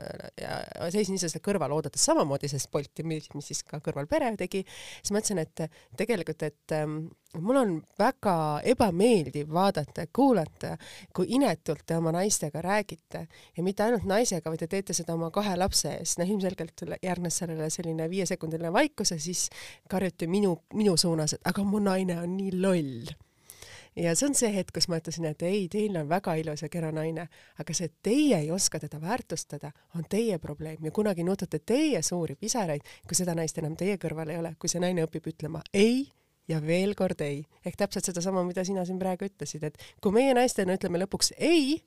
seisin ise seda kõrval oodates samamoodi sellest Bolti, mis siis ka kõrval pere tegi, siis mõtlesin, et tegelikult, et ähm, mul on väga ebameeldiv vaadata ja kuulata, kui inetult te oma naistega räägite ja mitte ainult naisega, vaid te teete seda oma kahe lapse ees. noh, ilmselgelt järgnes sellele selline viiesekundiline vaikus ja siis karjuti minu, minu suunas, et aga mu naine on nii loll ja see on see hetk, kus ma ütlesin, et ei, teil on väga ilus ja kena naine, aga see, et teie ei oska teda väärtustada, on teie probleem ja kunagi nutate teie suuri pisaraid, kui seda naist enam teie kõrval ei ole, kui see naine õpib ütlema ei ja veel kord ei. ehk täpselt sedasama, mida sina siin praegu ütlesid, et kui meie naistena ütleme lõpuks ei,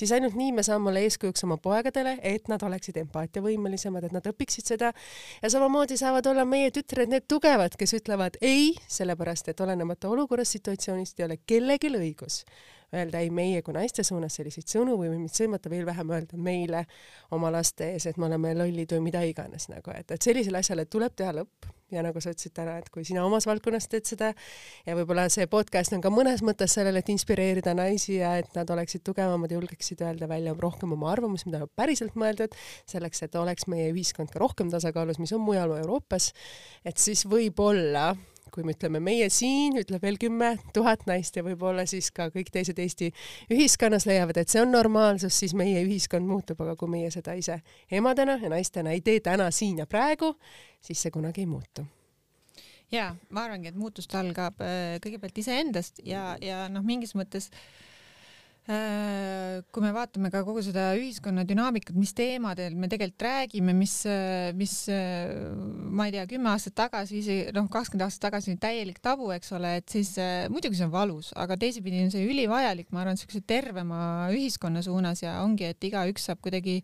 siis ainult nii me saame olla eeskujuks oma poegadele, et nad oleksid empaatiavõimelisemad, et nad õpiksid seda. Ja samamoodi saavad olla meie tütred need tugevad, kes ütlevad ei, sellepärast et olenemata olukorrast, situatsioonist ei ole kellelgi õigus öelda ei meie kui naiste suunas selliseid sõnu või mind sõimata, veel vähem öelda meile oma laste ees, et me oleme lollid või mida iganes nagu, et, et sellisele asjale tuleb teha lõpp. Ja nagu sa ütlesid täna, et kui sina omas valdkonnas teed seda ja võib-olla see podcast on ka mõnes mõttes sellele, et inspireerida naisi ja et nad oleksid tugevamad julgeksid öelda välja rohkem oma arvamust, mida nad päriselt mõeldud, selleks, et oleks meie ühiskond ka rohkem tasakaalus, mis on mujal Euroopas, et siis võib-olla kui me ütleme meie siin, ütleb veel kümme tuhat naist ja võib-olla siis ka kõik teised Eesti ühiskonnas leiavad, et see on normaalsus, siis meie ühiskond muutub, aga kui meie seda ise emadena ja naistena ei tee täna, siin ja praegu, siis see kunagi ei muutu. Ja ma arvangi, et muutust algab äh, kõigepealt iseendast ja, ja noh, mingis mõttes Äh, kui me vaatame ka kogu seda ühiskonna dünaamikat, mis teemadel me tegelikult räägime, mis, mis ma ei tea, kümme aastat tagasi, isegi noh, kakskümmend aastat tagasi täielik tabu, eks ole, et siis muidugi see on valus, aga teisipidi on see ülivajalik, ma arvan, niisuguse tervema ühiskonna suunas ja ongi, et igaüks saab kuidagi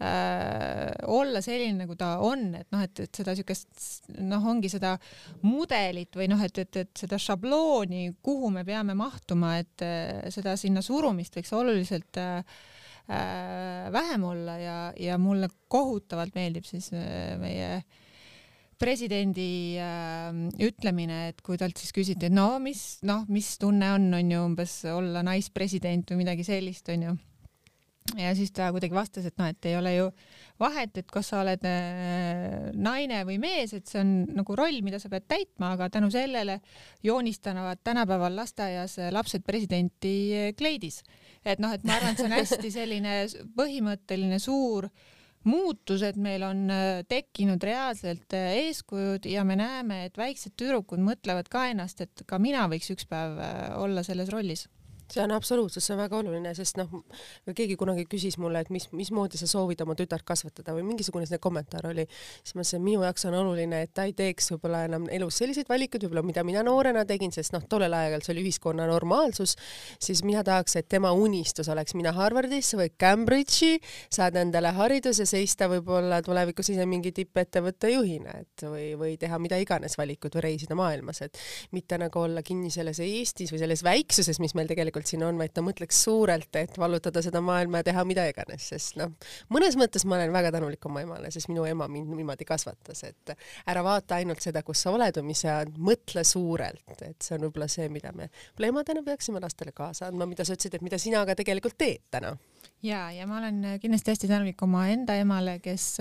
äh, olla selline, nagu ta on, et noh, et, et seda siukest noh, ongi seda mudelit või noh, et, et, et seda šablooni, kuhu me peame mahtuma, et äh, seda sinna surumist võiks oluliselt äh, äh, vähem olla ja, ja mulle kohutavalt meeldib siis äh, meie presidendi äh, ütlemine, et kui talt siis küsiti, et no mis, noh, mis tunne on, on ju umbes olla naispresident või midagi sellist, on ju ja siis ta kuidagi vastas, et noh, et ei ole ju vahet, et kas sa oled äh, naine või mees, et see on nagu roll, mida sa pead täitma, aga tänu sellele joonistavad tänapäeval lasteaias lapsed presidenti kleidis. et noh, et ma arvan, et see on hästi <laughs> selline põhimõtteline suur muutus, et meil on äh, tekkinud reaalselt äh, eeskujud ja me näeme, et väiksed tüdrukud mõtlevad ka ennast, et ka mina võiks üks päev olla selles rollis see on absoluutselt, see on väga oluline, sest noh, keegi kunagi küsis mulle, et mis, mismoodi sa soovid oma tütart kasvatada või mingisugune selline kommentaar oli, siis ma ütlesin, minu jaoks on oluline, et ta ei teeks võib-olla enam elus selliseid valikuid, võib-olla mida mina noorena tegin, sest noh, tollel ajal see oli ühiskonna normaalsus, siis mina tahaks, et tema unistus oleks minna Harvardisse või Cambridge'i, saada endale hariduse, seista võib-olla tulevikus ise mingi tippettevõtte juhina, et või, või teha mida iganes valikud või reisida maailmas, et mitte nagu olla kinni selles Eestis või selles väiksuses, mis meil tegelikult tegelikult siin on, vaid ta mõtleks suurelt, et vallutada seda maailma ja teha mida iganes, sest noh, mõnes mõttes ma olen väga tänulik oma emale, sest minu ema mind niimoodi kasvatas, et ära vaata ainult seda, kus sa oled või mis sa oled, mõtle suurelt, et see on võib-olla see, mida me võib-olla emadena peaksime lastele kaasa andma, mida sa ütlesid, et mida sina ka tegelikult teed täna. ja, ja ma olen kindlasti hästi tänulik omaenda emale, kes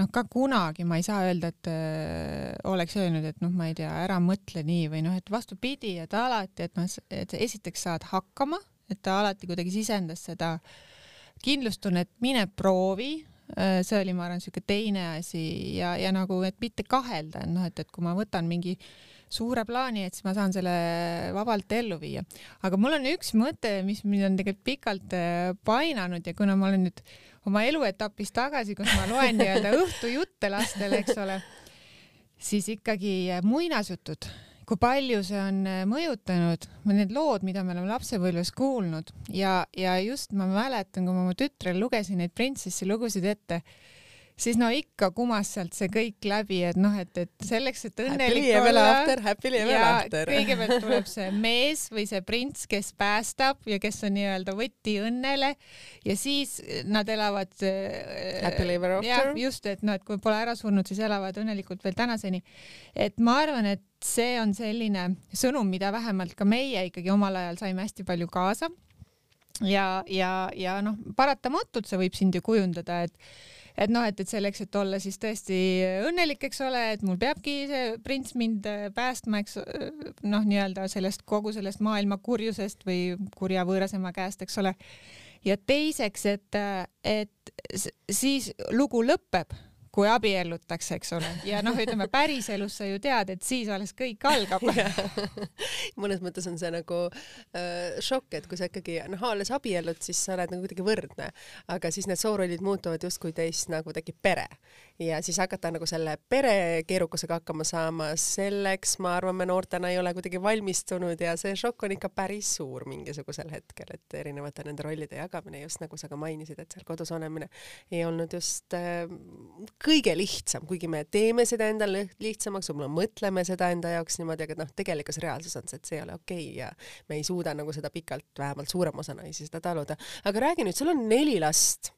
noh, ka kunagi ma ei saa öelda, et öö, oleks öelnud, et noh, ma ei tea, ära mõtle nii või noh, et vastupidi, et alati, et noh, et esiteks saad hakkama, et ta alati kuidagi sisendas seda kindlustunnet, mine proovi, see oli, ma arvan, niisugune teine asi ja, ja nagu, et mitte kahelda, et noh, et, et kui ma võtan mingi suure plaani, et siis ma saan selle vabalt ellu viia. aga mul on üks mõte, mis mind on tegelikult pikalt painanud ja kuna ma olen nüüd oma eluetapis tagasi, kus ma loen nii-öelda <laughs> õhtujutte lastele, eks ole, siis ikkagi muinasjutud, kui palju see on mõjutanud, need lood, mida me oleme lapsepõlves kuulnud. Ja, ja just ma mäletan, kui ma oma tütrele lugesin neid printsessi lugusid ette siis no ikka kumas sealt see kõik läbi, et noh, et, et selleks, et õnnelik olla. ja kõigepealt <laughs> tuleb see mees või see prints, kes päästab ja kes on nii-öelda võti õnnele ja siis nad elavad. Äh, Happily ever after. just, et noh, et kui pole ära surnud, siis elavad õnnelikult veel tänaseni. et ma arvan, et see on selline sõnum, mida vähemalt ka meie ikkagi omal ajal saime hästi palju kaasa ja, ja, ja noh, paratamatult see võib sind ju kujundada, et et noh, et, et selleks, et olla siis tõesti õnnelik, eks ole, et mul peabki see prints mind äh, päästma, eks noh, nii-öelda sellest kogu sellest maailma kurjusest või kurja võõrasema käest, eks ole. ja teiseks, et, äh, et siis lugu lõpeb kui abiellutakse, eks ole, ja noh, ütleme päriselus sa ju tead, et siis alles kõik algab. <laughs> Mõnes mõttes on see nagu äh, šokk, et kui sa ikkagi noh, alles abiellud, siis sa oled nagu kuidagi võrdne, aga siis need soorollid muutuvad justkui teist nagu tekib pere ja siis hakata nagu selle pere keerukusega hakkama saama, selleks ma arvan, me noortena ei ole kuidagi valmistunud ja see šokk on ikka päris suur mingisugusel hetkel, et erinevate nende rollide jagamine, just nagu sa ka mainisid, et seal kodus olemine ei olnud just äh, kõige lihtsam, kuigi me teeme seda endale lihtsamaks, võib-olla mõtleme seda enda jaoks niimoodi, aga noh, tegelikus reaalsus on see, et see ei ole okei okay ja me ei suuda nagu seda pikalt, vähemalt suurem osa naisi seda taluda. aga räägi nüüd, sul on neli last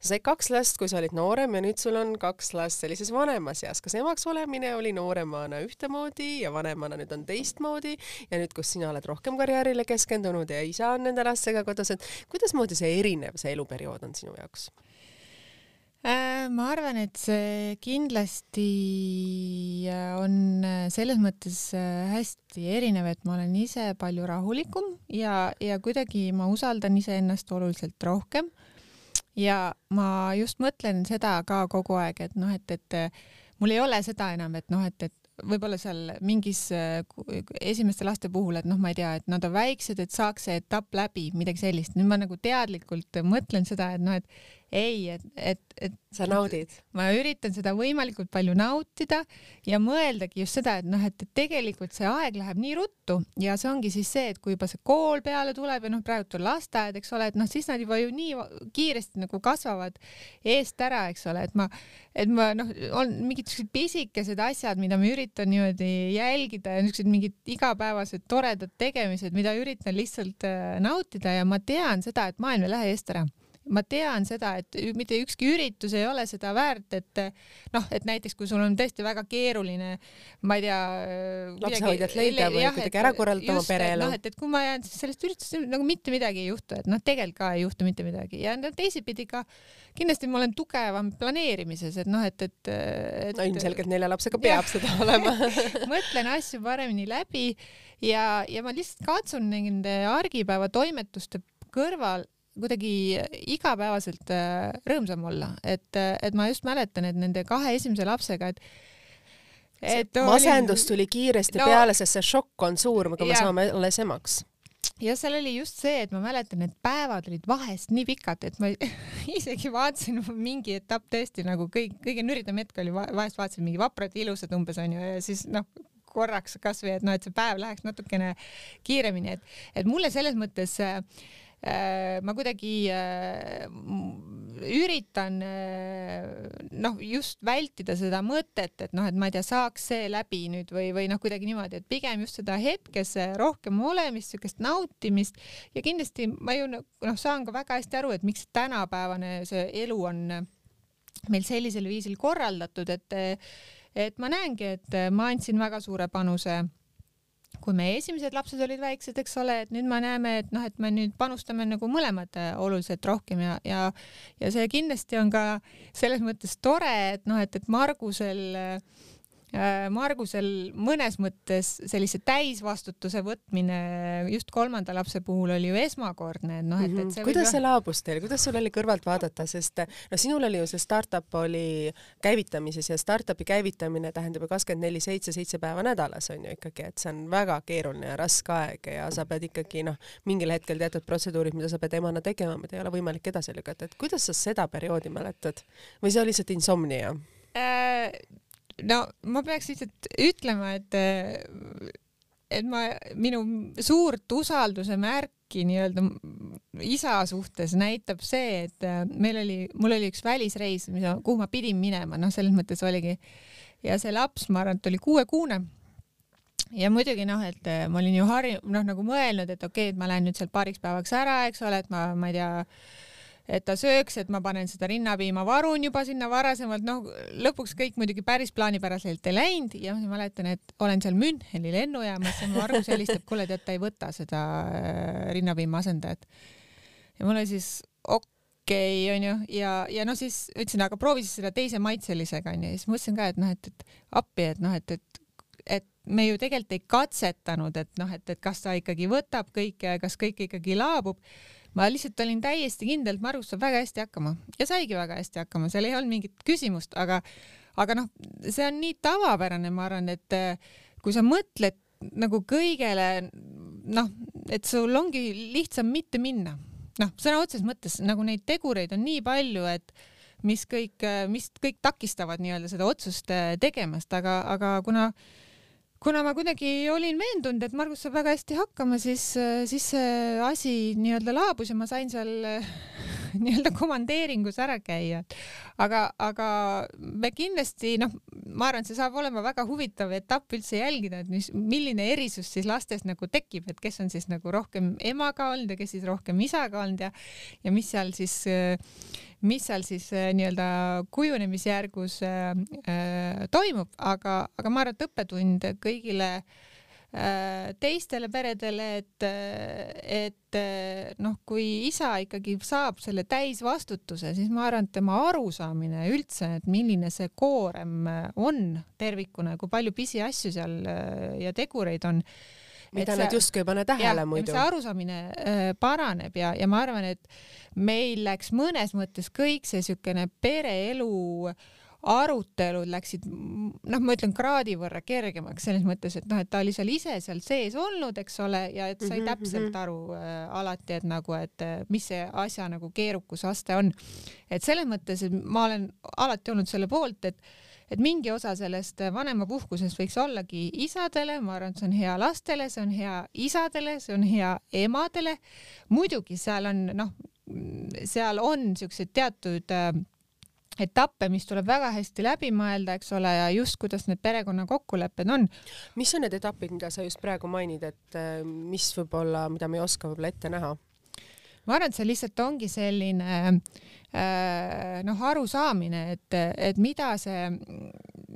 sa said kaks last, kui sa olid noorem ja nüüd sul on kaks last sellises vanemas eas. kas emaks olemine oli nooremana ühtemoodi ja vanemana nüüd on teistmoodi ja nüüd, kus sina oled rohkem karjäärile keskendunud ja isa on nende lastega kodus, et kuidasmoodi see erinev, see eluperiood on sinu jaoks? Äh, ma arvan, et see kindlasti äh, on äh, selles mõttes hästi erinev, et ma olen ise palju rahulikum ja, ja kuidagi ma usaldan iseennast oluliselt rohkem ja ma just mõtlen seda ka kogu aeg, et noh, et, et mul ei ole seda enam, et noh, et, et võib-olla seal mingis esimeste laste puhul, et noh, ma ei tea, et nad on väiksed, et saaks see etapp läbi, midagi sellist. nüüd ma nagu teadlikult mõtlen seda, et noh, et ei, et, et, et sa naudid? ma üritan seda võimalikult palju nautida ja mõeldagi just seda, et noh, et tegelikult see aeg läheb nii ruttu ja see ongi siis see, et kui juba see kool peale tuleb ja noh, praegu on lasteaed, eks ole, et noh, siis nad juba ju nii kiiresti nagu kasvavad eest ära, eks ole, et ma, et ma noh, on mingid siuksed pisikesed asjad, mida ma üritan niimoodi jälgida ja niisugused mingid igapäevased toredad tegemised, mida üritan lihtsalt äh, nautida ja ma tean seda, et maailm ei lähe eest ära ma tean seda, et mitte ükski üritus ei ole seda väärt, et noh, et näiteks kui sul on tõesti väga keeruline, ma ei tea. lapsehoidjat leida või kuidagi ära korraldada oma pereelu. noh, et, et kui ma jään sellest üritusest nagu mitte midagi ei juhtu, et noh, tegelikult ka ei juhtu mitte midagi ja no teisipidi ka kindlasti ma olen tugevam planeerimises, et noh, et, et, et. no ilmselgelt nelja lapsega peab ja. seda olema <laughs> mõtlen asju paremini läbi ja, ja ma lihtsalt katsun nende argipäeva toimetuste kõrval kuidagi igapäevaselt äh, rõõmsam olla, et, et ma just mäletan, et nende kahe esimese lapsega, et et masendus tuli kiiresti no, peale, sest see šokk on suur, kui me saame alles emaks. Ja seal oli just see, et ma mäletan, et päevad olid vahest nii pikad, et ma <laughs> isegi vaatasin mingi etapp tõesti nagu kõik, kõige nüridam hetk oli vahest vaatasin mingi vaprad ilusad umbes onju ja siis noh, korraks kasvõi, et noh, et see päev läheks natukene kiiremini, et, et mulle selles mõttes äh, äh, ma kuidagi äh, üritan äh, noh, just vältida seda mõtet, et noh, et ma ei tea, saaks see läbi nüüd või, või noh, kuidagi niimoodi, et pigem just seda hetkes rohkem olemist, siukest nautimist. Ja kindlasti ma ju noh, saan ka väga hästi aru, et miks tänapäevane see elu on meil sellisel viisil korraldatud, et et ma näengi, et ma andsin väga suure panuse kui meie esimesed lapsed olid väiksed, eks ole, et nüüd me näeme, et noh, et me nüüd panustame nagu mõlemad äh, oluliselt rohkem ja, ja ja see kindlasti on ka selles mõttes tore, et noh, et, et Margusel äh, Margusel mõnes mõttes sellise täisvastutuse võtmine just kolmanda lapse puhul oli ju esmakordne, et noh, et, et see kuidas see laabus teil, kuidas sul oli kõrvalt vaadata, sest no sinul oli ju see startup oli käivitamises ja startup'i käivitamine tähendab ju kakskümmend neli seitse, seitse päeva nädalas on ju ikkagi, et see on väga keeruline ja raske aeg ja sa pead ikkagi noh, mingil hetkel teatud protseduurid, mida sa pead emana tegema, mida ei ole võimalik edasi lükata, et kuidas sa seda perioodi mäletad? Või see oli lihtsalt insomnia? Äh,? No ma peaks lihtsalt ütlema, et et ma, minu suurt usalduse märki nii-öelda isa suhtes näitab see, et meil oli, mul oli üks välisreis, mida, kuhu ma pidin minema, noh, selles mõttes oligi ja see laps, ma arvan, et oli kuuekuune. Ja muidugi noh, et ma olin ju harju-, noh nagu mõelnud, et okei okay,, et ma lähen nüüd sealt paariks päevaks ära, eks ole, et ma, ma ei tea, et ta sööks, et ma panen seda rinnapiima, varun juba sinna varasemalt, noh, lõpuks kõik muidugi päris plaanipäraselt ei läinud ja ma mäletan, et olen seal Müncheni lennujaamas ja Margus helistab, kuule, tead, ta ei võta seda äh, rinnapiima asendajat. ja mul oli siis okei okay,, onju, ja, ja noh, siis ütlesin, aga proovi siis seda teise maitselisega, onju, ja siis mõtlesin ka, et noh, et, et appi, et noh, et, et et me ju tegelikult ei katsetanud, et noh, et, et kas ta ikkagi võtab kõike, kas kõik ikkagi laabub ma lihtsalt olin täiesti kindel, et Margus saab väga hästi hakkama. Ja saigi väga hästi hakkama, seal ei olnud mingit küsimust, aga, aga noh, see on nii tavapärane, ma arvan, et eh, kui sa mõtled nagu kõigele, noh, et sul ongi lihtsam mitte minna, noh, sõna otseses mõttes nagu neid tegureid on nii palju, et mis kõik, mis kõik takistavad nii-öelda seda otsust eh, tegemast, aga, aga kuna kuna ma kuidagi olin veendunud, et Margus saab väga hästi hakkama, siis, siis see asi nii-öelda laabus ja ma sain seal <laughs> <laughs> nii-öelda komandeeringus ära käia. aga, aga me kindlasti noh, ma arvan, see saab olema väga huvitav etapp üldse jälgida, et mis, milline erisus siis lastes nagu tekib, et kes on siis nagu rohkem emaga olnud ja kes siis rohkem isaga olnud ja ja mis seal siis mis seal siis äh, nii-öelda kujunemisjärgus äh, äh, toimub, aga, aga ma arvan, et õppetund kõigile äh, teistele peredele, et, et noh, kui isa ikkagi saab selle täisvastutuse, siis ma arvan, et tema arusaamine üldse, et milline see koorem on tervikuna ja kui palju pisiasju seal ja tegureid on mida see, nad justkui ei pane tähele ja, muidu. see arusaamine äh, paraneb ja, ja ma arvan, et meil läks mõnes mõttes kõik see siukene pereelu arutelud läksid, noh, ma ütlen kraadi võrra kergemaks selles mõttes, et noh, et ta oli seal ise seal sees olnud, eks ole, ja et sai mm -hmm. täpselt mhm. aru äh, alati, et nagu, et äh, mis see asja nagu keerukusaste on. et selles mõttes, et ma olen alati olnud selle poolt, et et mingi osa sellest vanemapuhkusest võiks ollagi isadele, ma arvan, et see on hea lastele, see on hea isadele, see on hea emadele. muidugi seal on noh, seal on siukseid teatud äh, etappe, mis tuleb väga hästi läbi mõelda, eks ole, ja just kuidas need perekonna kokkulepped on. mis on need etapid, mida sa just praegu mainid, et äh, mis võib-olla, mida me ei oska võib-olla ette näha? ma arvan, et see lihtsalt ongi selline äh, noh, arusaamine, et, et mida see,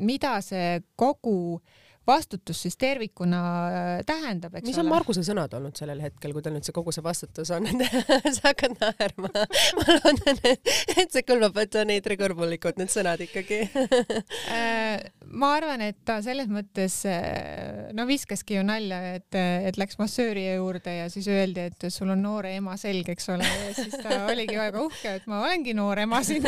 mida see kogu äh, vastutus siis tervikuna äh, tähendab, eks mis on ole. Marguse sõnad olnud sellel hetkel, kui tal nüüd see kogu see vastutus on? <laughs> Sa hakkad naerma. ma loodan, et see kõlbab, et on eetrikõrbulikud need sõnad ikkagi. <laughs> Äh, ma arvan, et ta selles mõttes äh, no viskaski ju nalja, et, et läks massööri juurde ja siis öeldi, et sul on noore ema selg, eks ole, ja siis ta <laughs> oligi väga uhke, et ma olengi noor ema siin.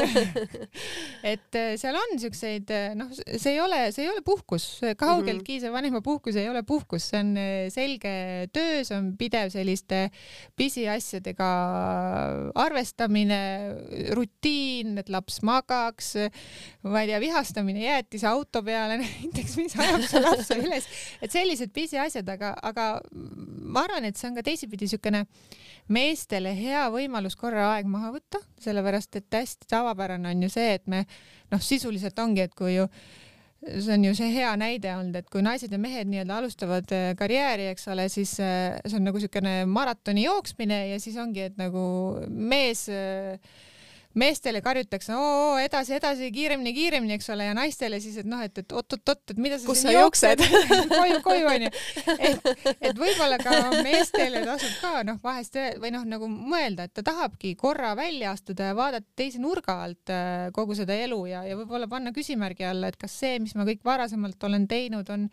Et seal on siukseid, noh, see ei ole, see ei ole puhkus, kaugeltki mm -hmm see vanemapuhkus ei ole puhkus, see on eh, selge töö, see on pidev selliste pisiasjadega arvestamine, rutiin, et laps magaks, ma ei tea, vihastamine jäätise auto peale <laughs> näiteks, mis ajab su lapse <laughs> üles, et sellised pisiasjad, aga, aga ma arvan, et see on ka teisipidi niisugune meestele hea võimalus korra aeg maha võtta, sellepärast et hästi tavapärane on ju see, et me noh, sisuliselt ongi, et kui ju see on ju see hea näide olnud, et kui naised ja mehed nii-öelda alustavad äh, karjääri, eks ole, siis äh, see on nagu niisugune maratoni jooksmine ja siis ongi, et nagu mees äh, meestele karjutakse oo edasi, edasi, kiiremini, kiiremini, eks ole, ja naistele siis, et noh, et, et oot-oot-oot, et mida sa Kus sa jooksed? <laughs> koju, koju onju. et, et võib-olla ka meestele tasub ka noh, vahest või noh, nagu mõelda, et ta tahabki korra välja astuda ja vaadata teise nurga alt äh, kogu seda elu ja, ja võib-olla panna küsimärgi alla, et kas see, mis ma kõik varasemalt olen teinud, on,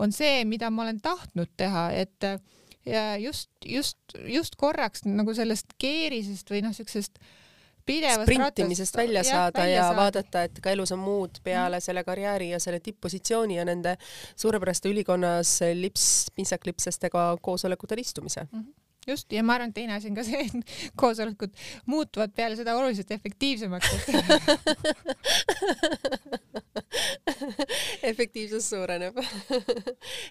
on see, mida ma olen tahtnud teha, et äh, ja just, just, just korraks nagu sellest keerisest või noh, siuksest pidevast sprintimisest välja jah, saada välja ja saada. vaadata, et ka elus on muud peale selle karjääri ja selle tipppositsiooni ja nende suurepäraste ülikonnas lips, pintsaklipsestega koosolekutel istumise. Just ja ma arvan, et teine asi on ka see, et <laughs> koosolekud muutuvad peale seda oluliselt efektiivsemaks, <laughs> efektiivsus suureneb. <laughs>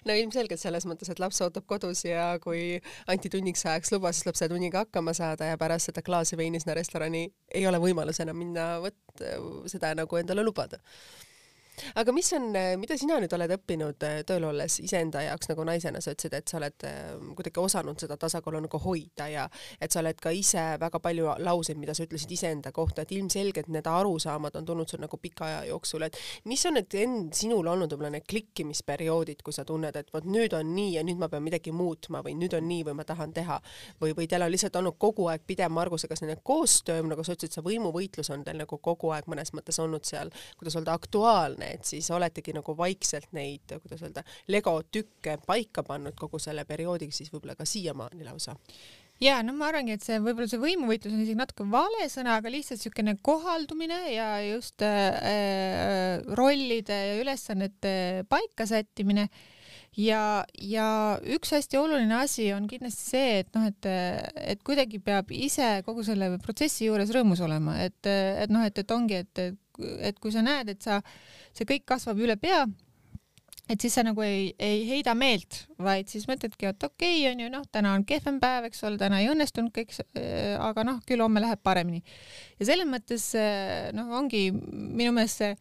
No ilmselgelt selles mõttes, et laps ootab kodus ja kui anti tunniks ajaks luba, siis tuleb selle tunniga hakkama saada ja pärast seda klaasi veini sinna restorani ei ole võimalus enam minna võt- seda nagu endale lubada aga mis on, mida sina nüüd oled õppinud eh, tööl olles iseenda jaoks nagu naisena, sa ütlesid, et sa oled eh, kuidagi osanud seda tasakaalu nagu hoida ja et sa oled ka ise väga palju lauseid, mida sa ütlesid iseenda kohta, et ilmselgelt need arusaamad on tulnud sul nagu pika aja jooksul, et mis on need end, sinul olnud võib-olla need klikkimisperioodid, kui sa tunned, et vot nüüd on nii ja nüüd ma pean midagi muutma või nüüd on nii või ma tahan teha või, või teil on lihtsalt olnud kogu aeg pidev Margusega selline koostöö, nagu sa ütlesid, see võimuvõitlus on teil nagu kogu aeg mõnes mõttes olnud seal, kuidas öelda, aktuaalne, et siis oletegi nagu vaikselt neid, kuidas öelda, legotükke paika pannud kogu selle perioodiga, siis võib-olla ka siiamaani lausa. ja no ma arvangi, et see võib-olla see võimuvõitlus on isegi natuke vale sõna, aga lihtsalt niisugune kohaldumine ja just äh, rollide ja ülesannete paika sättimine ja, ja üks hästi oluline asi on kindlasti see, et noh, et, et kuidagi peab ise kogu selle protsessi juures rõõmus olema, et, et noh, et, et ongi, et, et kui sa näed, et sa, see kõik kasvab üle pea, et siis sa nagu ei, ei heida meelt, vaid siis mõtledki, et okei okay, onju, noh, täna on kehvem päev, eks ole, täna ei õnnestunud kõik, aga noh, küll homme läheb paremini. ja selles mõttes noh, ongi minu meelest see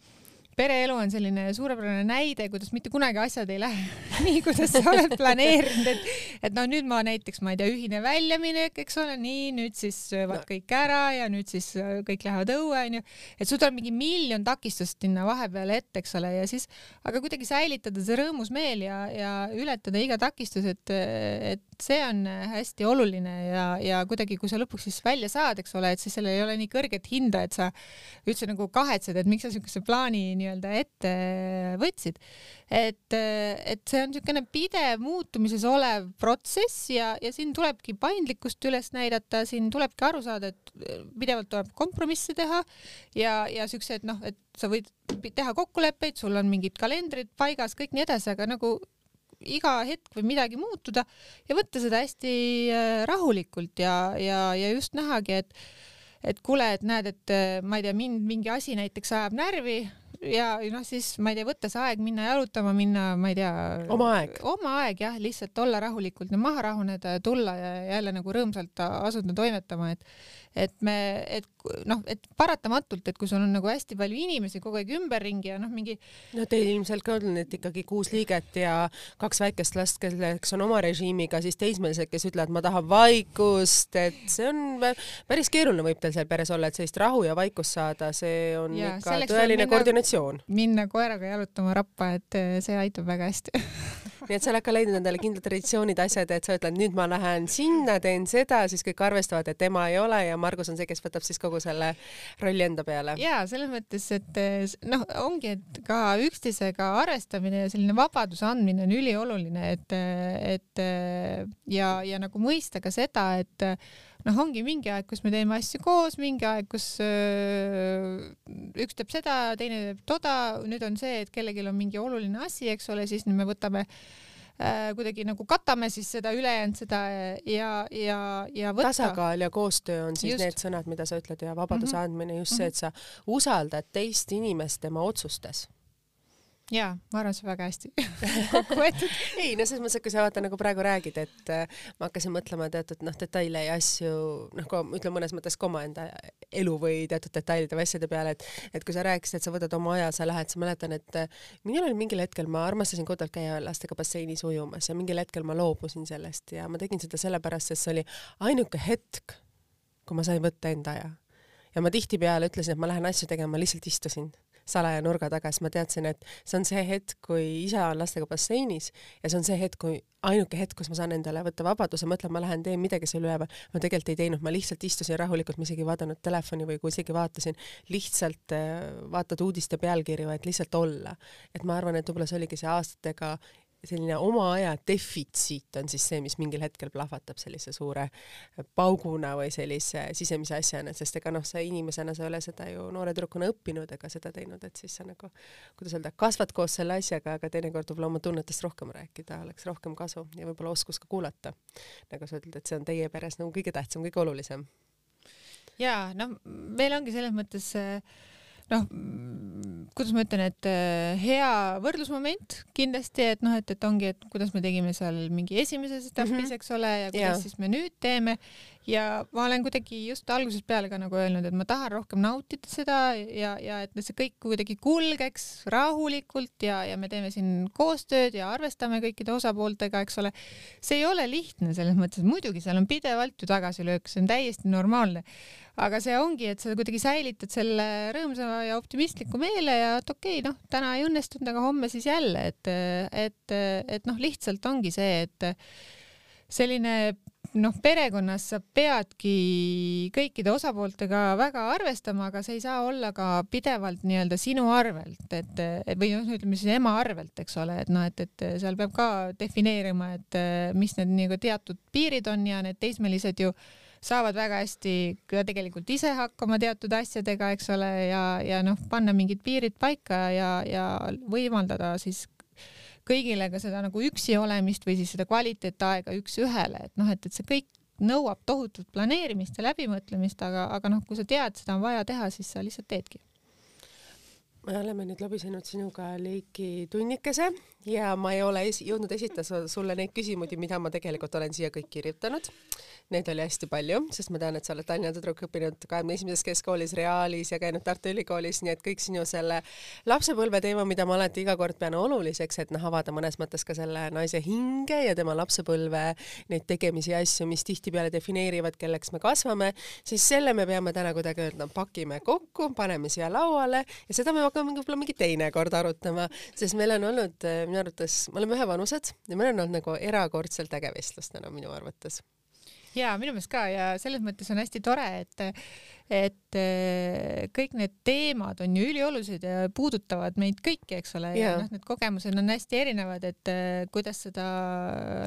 pereelu on selline suurepärane näide, kuidas mitte kunagi asjad ei lähe <laughs> nii, kuidas sa oled planeerinud, et, et no nüüd ma näiteks, ma ei tea, ühine väljaminek, eks ole, nii, nüüd siis söövad no. kõik ära ja nüüd siis äh, kõik lähevad õue, onju. et sul tuleb mingi miljon takistust sinna vahepeale ette, eks ole, ja siis, aga kuidagi säilitada see rõõmus meel ja, ja ületada iga takistus, et, et see on hästi oluline ja, ja kuidagi, kui sa lõpuks siis välja saad, eks ole, et siis sellel ei ole nii kõrget hinda, et sa üldse nagu kahetsed, et miks sa siukese plaani nii-öelda ette võtsid. et, et see on niisugune pidev muutumises olev protsess ja, ja siin tulebki paindlikkust üles näidata, siin tulebki aru saada, et pidevalt tuleb kompromisse teha ja, ja siuksed noh, et sa võid teha kokkuleppeid, sul on mingid kalendrid paigas, kõik nii edasi, aga nagu iga hetk võib midagi muutuda ja võtta seda hästi äh, rahulikult ja, ja, ja just nähagi, et et kuule, et näed, et äh, ma ei tea, mind mingi asi näiteks ajab närvi ja noh, siis ma ei tea, võtta see aeg, minna jalutama, minna, ma ei tea. oma aeg. oma aeg jah, lihtsalt olla rahulikult maha rahuneda ja tulla ja jälle nagu rõõmsalt asuda toimetama, et et me, et noh, et paratamatult, et kui sul on nagu hästi palju inimesi kogu aeg ümberringi ja noh, mingi. no teil ilmselt ka on, et ikkagi kuus liiget ja kaks väikest last, kelleks on oma režiimiga, siis teismelised, kes ütlevad, ma tahan vaikust, et see on päris keeruline võib teil seal peres olla, et sellist rahu ja vaikust saada, see on ja, ikka tõeline koordinatsioon. minna koeraga jalutama rappa, et see aitab väga hästi <laughs> nii et sa oled ka leidnud endale kindlad traditsioonid, asjad, et sa ütled, nüüd ma lähen sinna, teen seda, siis kõik arvestavad, et ema ei ole ja Margus on see, kes võtab siis kogu selle rolli enda peale. ja selles mõttes, et noh, ongi, et ka üksteisega arvestamine ja selline vabaduse andmine on ülioluline, et, et ja, ja nagu mõista ka seda, et noh, ongi mingi aeg, kus me teeme asju koos, mingi aeg, kus öö, üks teeb seda, teine teeb toda, nüüd on see, et kellelgi on mingi oluline asi, eks ole, siis nüüd me võtame äh, kuidagi nagu katame siis seda ülejäänud seda ja, ja, ja võtta. tasakaal ja koostöö on siis just. need sõnad, mida sa ütled ja vabaduse mm -hmm. andmine just mm -hmm. see, et sa usaldad teist inimest tema otsustes jaa, ma arvan, see on väga hästi <laughs> kokku võetud. ei no selles mõttes, et kui sa vaata nagu praegu räägid, et äh, ma hakkasin mõtlema teatud noh, detaile ja asju, noh, ütleme mõnes mõttes ka omaenda elu või teatud detailide või asjade peale, et et kui sa rääkisid, et sa võtad oma aja, sa lähed, siis mäletan, et äh, minul oli mingil hetkel, ma armastasin kodult käia lastega basseinis ujumas ja mingil hetkel ma loobusin sellest ja ma tegin seda sellepärast, sest see oli ainuke hetk, kui ma sain võtta enda aja. ja ma tihtipeale ütlesin, et ma lähen asju tegema, lihtsalt istusin salaja nurga taga, siis ma teadsin, et see on see hetk, kui isa on lastega basseinis ja see on see hetk, kui ainuke hetk, kus ma saan endale võtta vabaduse, mõtlen, ma lähen teen midagi seal üleval. ma tegelikult ei teinud, ma lihtsalt istusin rahulikult, ma isegi ei vaadanud telefoni või kui isegi vaatasin, lihtsalt äh, vaatad uudiste pealkirju, et lihtsalt olla. et ma arvan, et võib-olla see oligi see aastatega selline oma aja defitsiit on siis see, mis mingil hetkel plahvatab sellise suure pauguna või sellise sisemise asjana, sest ega noh, sa inimesena, sa ei ole seda ju noore tüdrukuna õppinud ega seda teinud, et siis sa nagu, kuidas öelda, kasvad koos selle asjaga, aga teinekord võib-olla oma tunnetest rohkem rääkida oleks rohkem kasu ja võib-olla oskus ka kuulata. nagu sa ütled, et see on teie peres nagu kõige tähtsam, kõige olulisem. ja noh, meil ongi selles mõttes äh, noh, kuidas ma ütlen, et äh, hea võrdlusmoment kindlasti, et noh, et, et ongi, et kuidas me tegime seal mingi esimeses etapis mm, -hmm. eks ole, ja kuidas yeah. siis me nüüd teeme ja ma olen kuidagi just algusest peale ka nagu öelnud, et ma tahan rohkem nautida seda ja, ja et see kõik kuidagi kulgeks rahulikult ja, ja me teeme siin koostööd ja arvestame kõikide osapooltega, eks ole. see ei ole lihtne selles mõttes, muidugi seal on pidevalt ju tagasilöök, see on täiesti normaalne. aga see ongi, et sa kuidagi säilitad selle rõõmsa ja optimistliku meele ja et okei okay,, noh, täna ei õnnestunud, aga homme siis jälle, et, et, et noh, lihtsalt ongi see, et selline noh, perekonnas sa peadki kõikide osapooltega väga arvestama, aga see ei saa olla ka pidevalt nii-öelda sinu arvelt, et, või noh, ütleme siis ema arvelt, eks ole, et noh, et, et seal peab ka defineerima, et mis need nii-öelda teatud piirid on ja need teismelised ju saavad väga hästi ka tegelikult ise hakkama teatud asjadega, eks ole, ja, ja noh, panna mingid piirid paika ja, ja võimaldada siis kõigile ka seda nagu üksi olemist või siis seda kvaliteetaega üks-ühele, et noh, et, et see kõik nõuab tohutut planeerimist ja läbimõtlemist, aga, aga noh, kui sa tead, seda on vaja teha, siis sa lihtsalt teedki me oleme nüüd lobisenud sinuga Leiki tunnikese ja ma ei ole esi jõudnud esitada sulle neid küsimusi, mida ma tegelikult olen siia kõik kirjutanud. Neid oli hästi palju, sest ma tean, et sa oled Tallinna tüdruk õppinud kahekümne esimeses keskkoolis Reaalis ja käinud Tartu Ülikoolis, nii et kõik sinu selle lapsepõlve teema, mida ma alati iga kord pean oluliseks, et noh, avada mõnes mõttes ka selle naise hinge ja tema lapsepõlve neid tegemisi ja asju, mis tihtipeale defineerivad, kelleks me kasvame, siis selle me peame täna kuidagi öelda, pakime kokku, paneme siia lauale. Ja seda me hakkame võib-olla mingi teine kord arutama, sest meil on olnud minu arvates, me oleme ühevanused ja meil on olnud nagu erakordselt äge vestlus täna minu arvates ja minu meelest ka ja selles mõttes on hästi tore, et et eh, kõik need teemad on ju üliolulised ja puudutavad meid kõiki, eks ole, ja noh, need kogemused on hästi erinevad, et eh, kuidas seda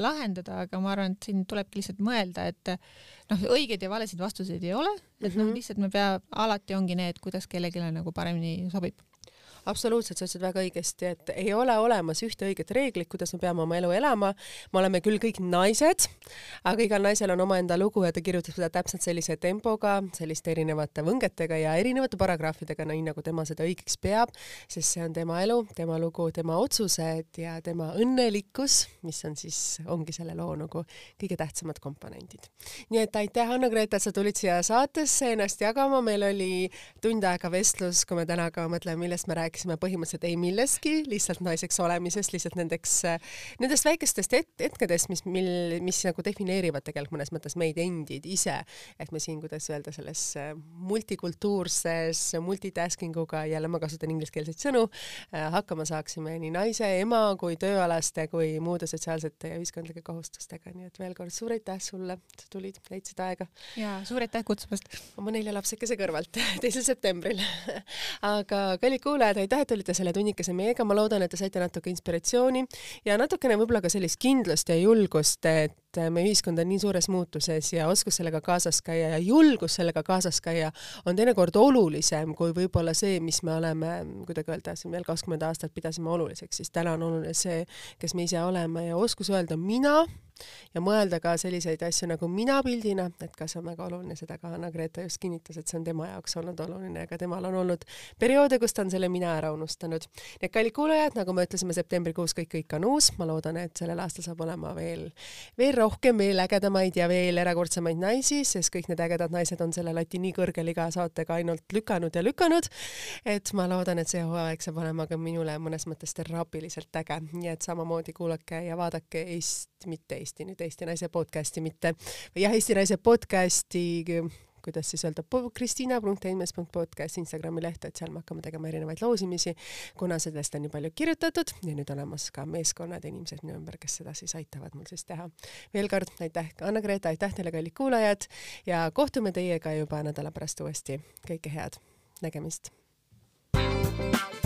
lahendada, aga ma arvan, et siin tulebki lihtsalt mõelda, et noh, õigeid ja valesid vastuseid ei ole, et noh, mhm. lihtsalt me peame, alati ongi need, kuidas kellelegi nagu paremini sobib absoluutselt, sa ütlesid väga õigesti, et ei ole olemas ühte õiget reeglit, kuidas me peame oma elu elama. me oleme küll kõik naised, aga igal naisel on omaenda lugu ja ta kirjutab seda täpselt sellise tempoga, selliste erinevate võngetega ja erinevate paragrahvidega, nii nagu tema seda õigeks peab, sest see on tema elu, tema lugu, tema otsused ja tema õnnelikkus, mis on siis, ongi selle loo nagu kõige tähtsamad komponendid. nii et aitäh, Anna-Greta, et sa tulid siia saatesse ennast jagama, meil oli tund aega vestlus, kui me täna ka mõtleme, millest me rääkisime rääkisime põhimõtteliselt ei millestki, lihtsalt naiseks olemisest, lihtsalt nendeks, nendest väikestest het hetkedest, mis, mil, mis nagu defineerivad tegelikult mõnes mõttes meid endid ise. et me siin, kuidas öelda, selles multikultuurses multitasking uga, jälle ma kasutan ingliskeelseid sõnu, hakkama saaksime nii naise, ema kui tööalaste kui muude sotsiaalsete ja ühiskondlike kohustustega, nii et veel kord suur aitäh sulle, sa tulid, leidsid aega. ja suur aitäh kutsumast. oma nelja lapsekese kõrvalt <laughs> teisel septembril <laughs> aga kallid kuulajad, aitäh, et olite selle tunnikese meiega, ma loodan, et te saite natuke inspiratsiooni ja natukene võib-olla ka sellist kindlust ja julgust, et meie ühiskond on nii suures muutuses ja oskus sellega kaasas käia ja julgus sellega kaasas käia on teinekord olulisem kui võib-olla see, mis me oleme, kuidagi öelda, siin veel kakskümmend aastat pidasime oluliseks, siis täna on oluline see, kes me ise oleme ja oskus öelda mina ja mõelda ka selliseid asju nagu mina pildina, et kas on väga oluline, seda ka Anna-Greta just kinnitas, et see on tema jaoks olnud oluline, aga temal on olnud perioode, kus ta on selle mina ära unustanud. nii et kallid kuulajad, nagu me ütlesime septembrikuus, kõik, kõik on uus, ma loodan, et sellel aastal saab olema veel, veel rohkem, veel ägedamaid ja veel erakordsemaid naisi, sest kõik need ägedad naised on selle lati nii kõrgele iga saatega ainult lükanud ja lükanud, et ma loodan, et see hooaeg saab olema ka minule mõnes mõttes teraapiliselt äge, nii et samamoodi kuulake ja vaadake Eesti, mitte Eesti nüüd Eesti Naise podcasti, mitte, jah, Eesti Naise podcasti kuidas siis öelda, kristiina.heinmes.podcast Instagrami leht, et seal me hakkame tegema erinevaid loosimisi, kuna sellest on nii palju kirjutatud ja nüüd olemas ka meeskonnad ja inimesed minu ümber, kes seda siis aitavad mul siis teha. veel kord aitäh, Anna-Greta, aitäh teile, kallid kuulajad ja kohtume teiega juba nädala pärast uuesti. kõike head, nägemist. thank you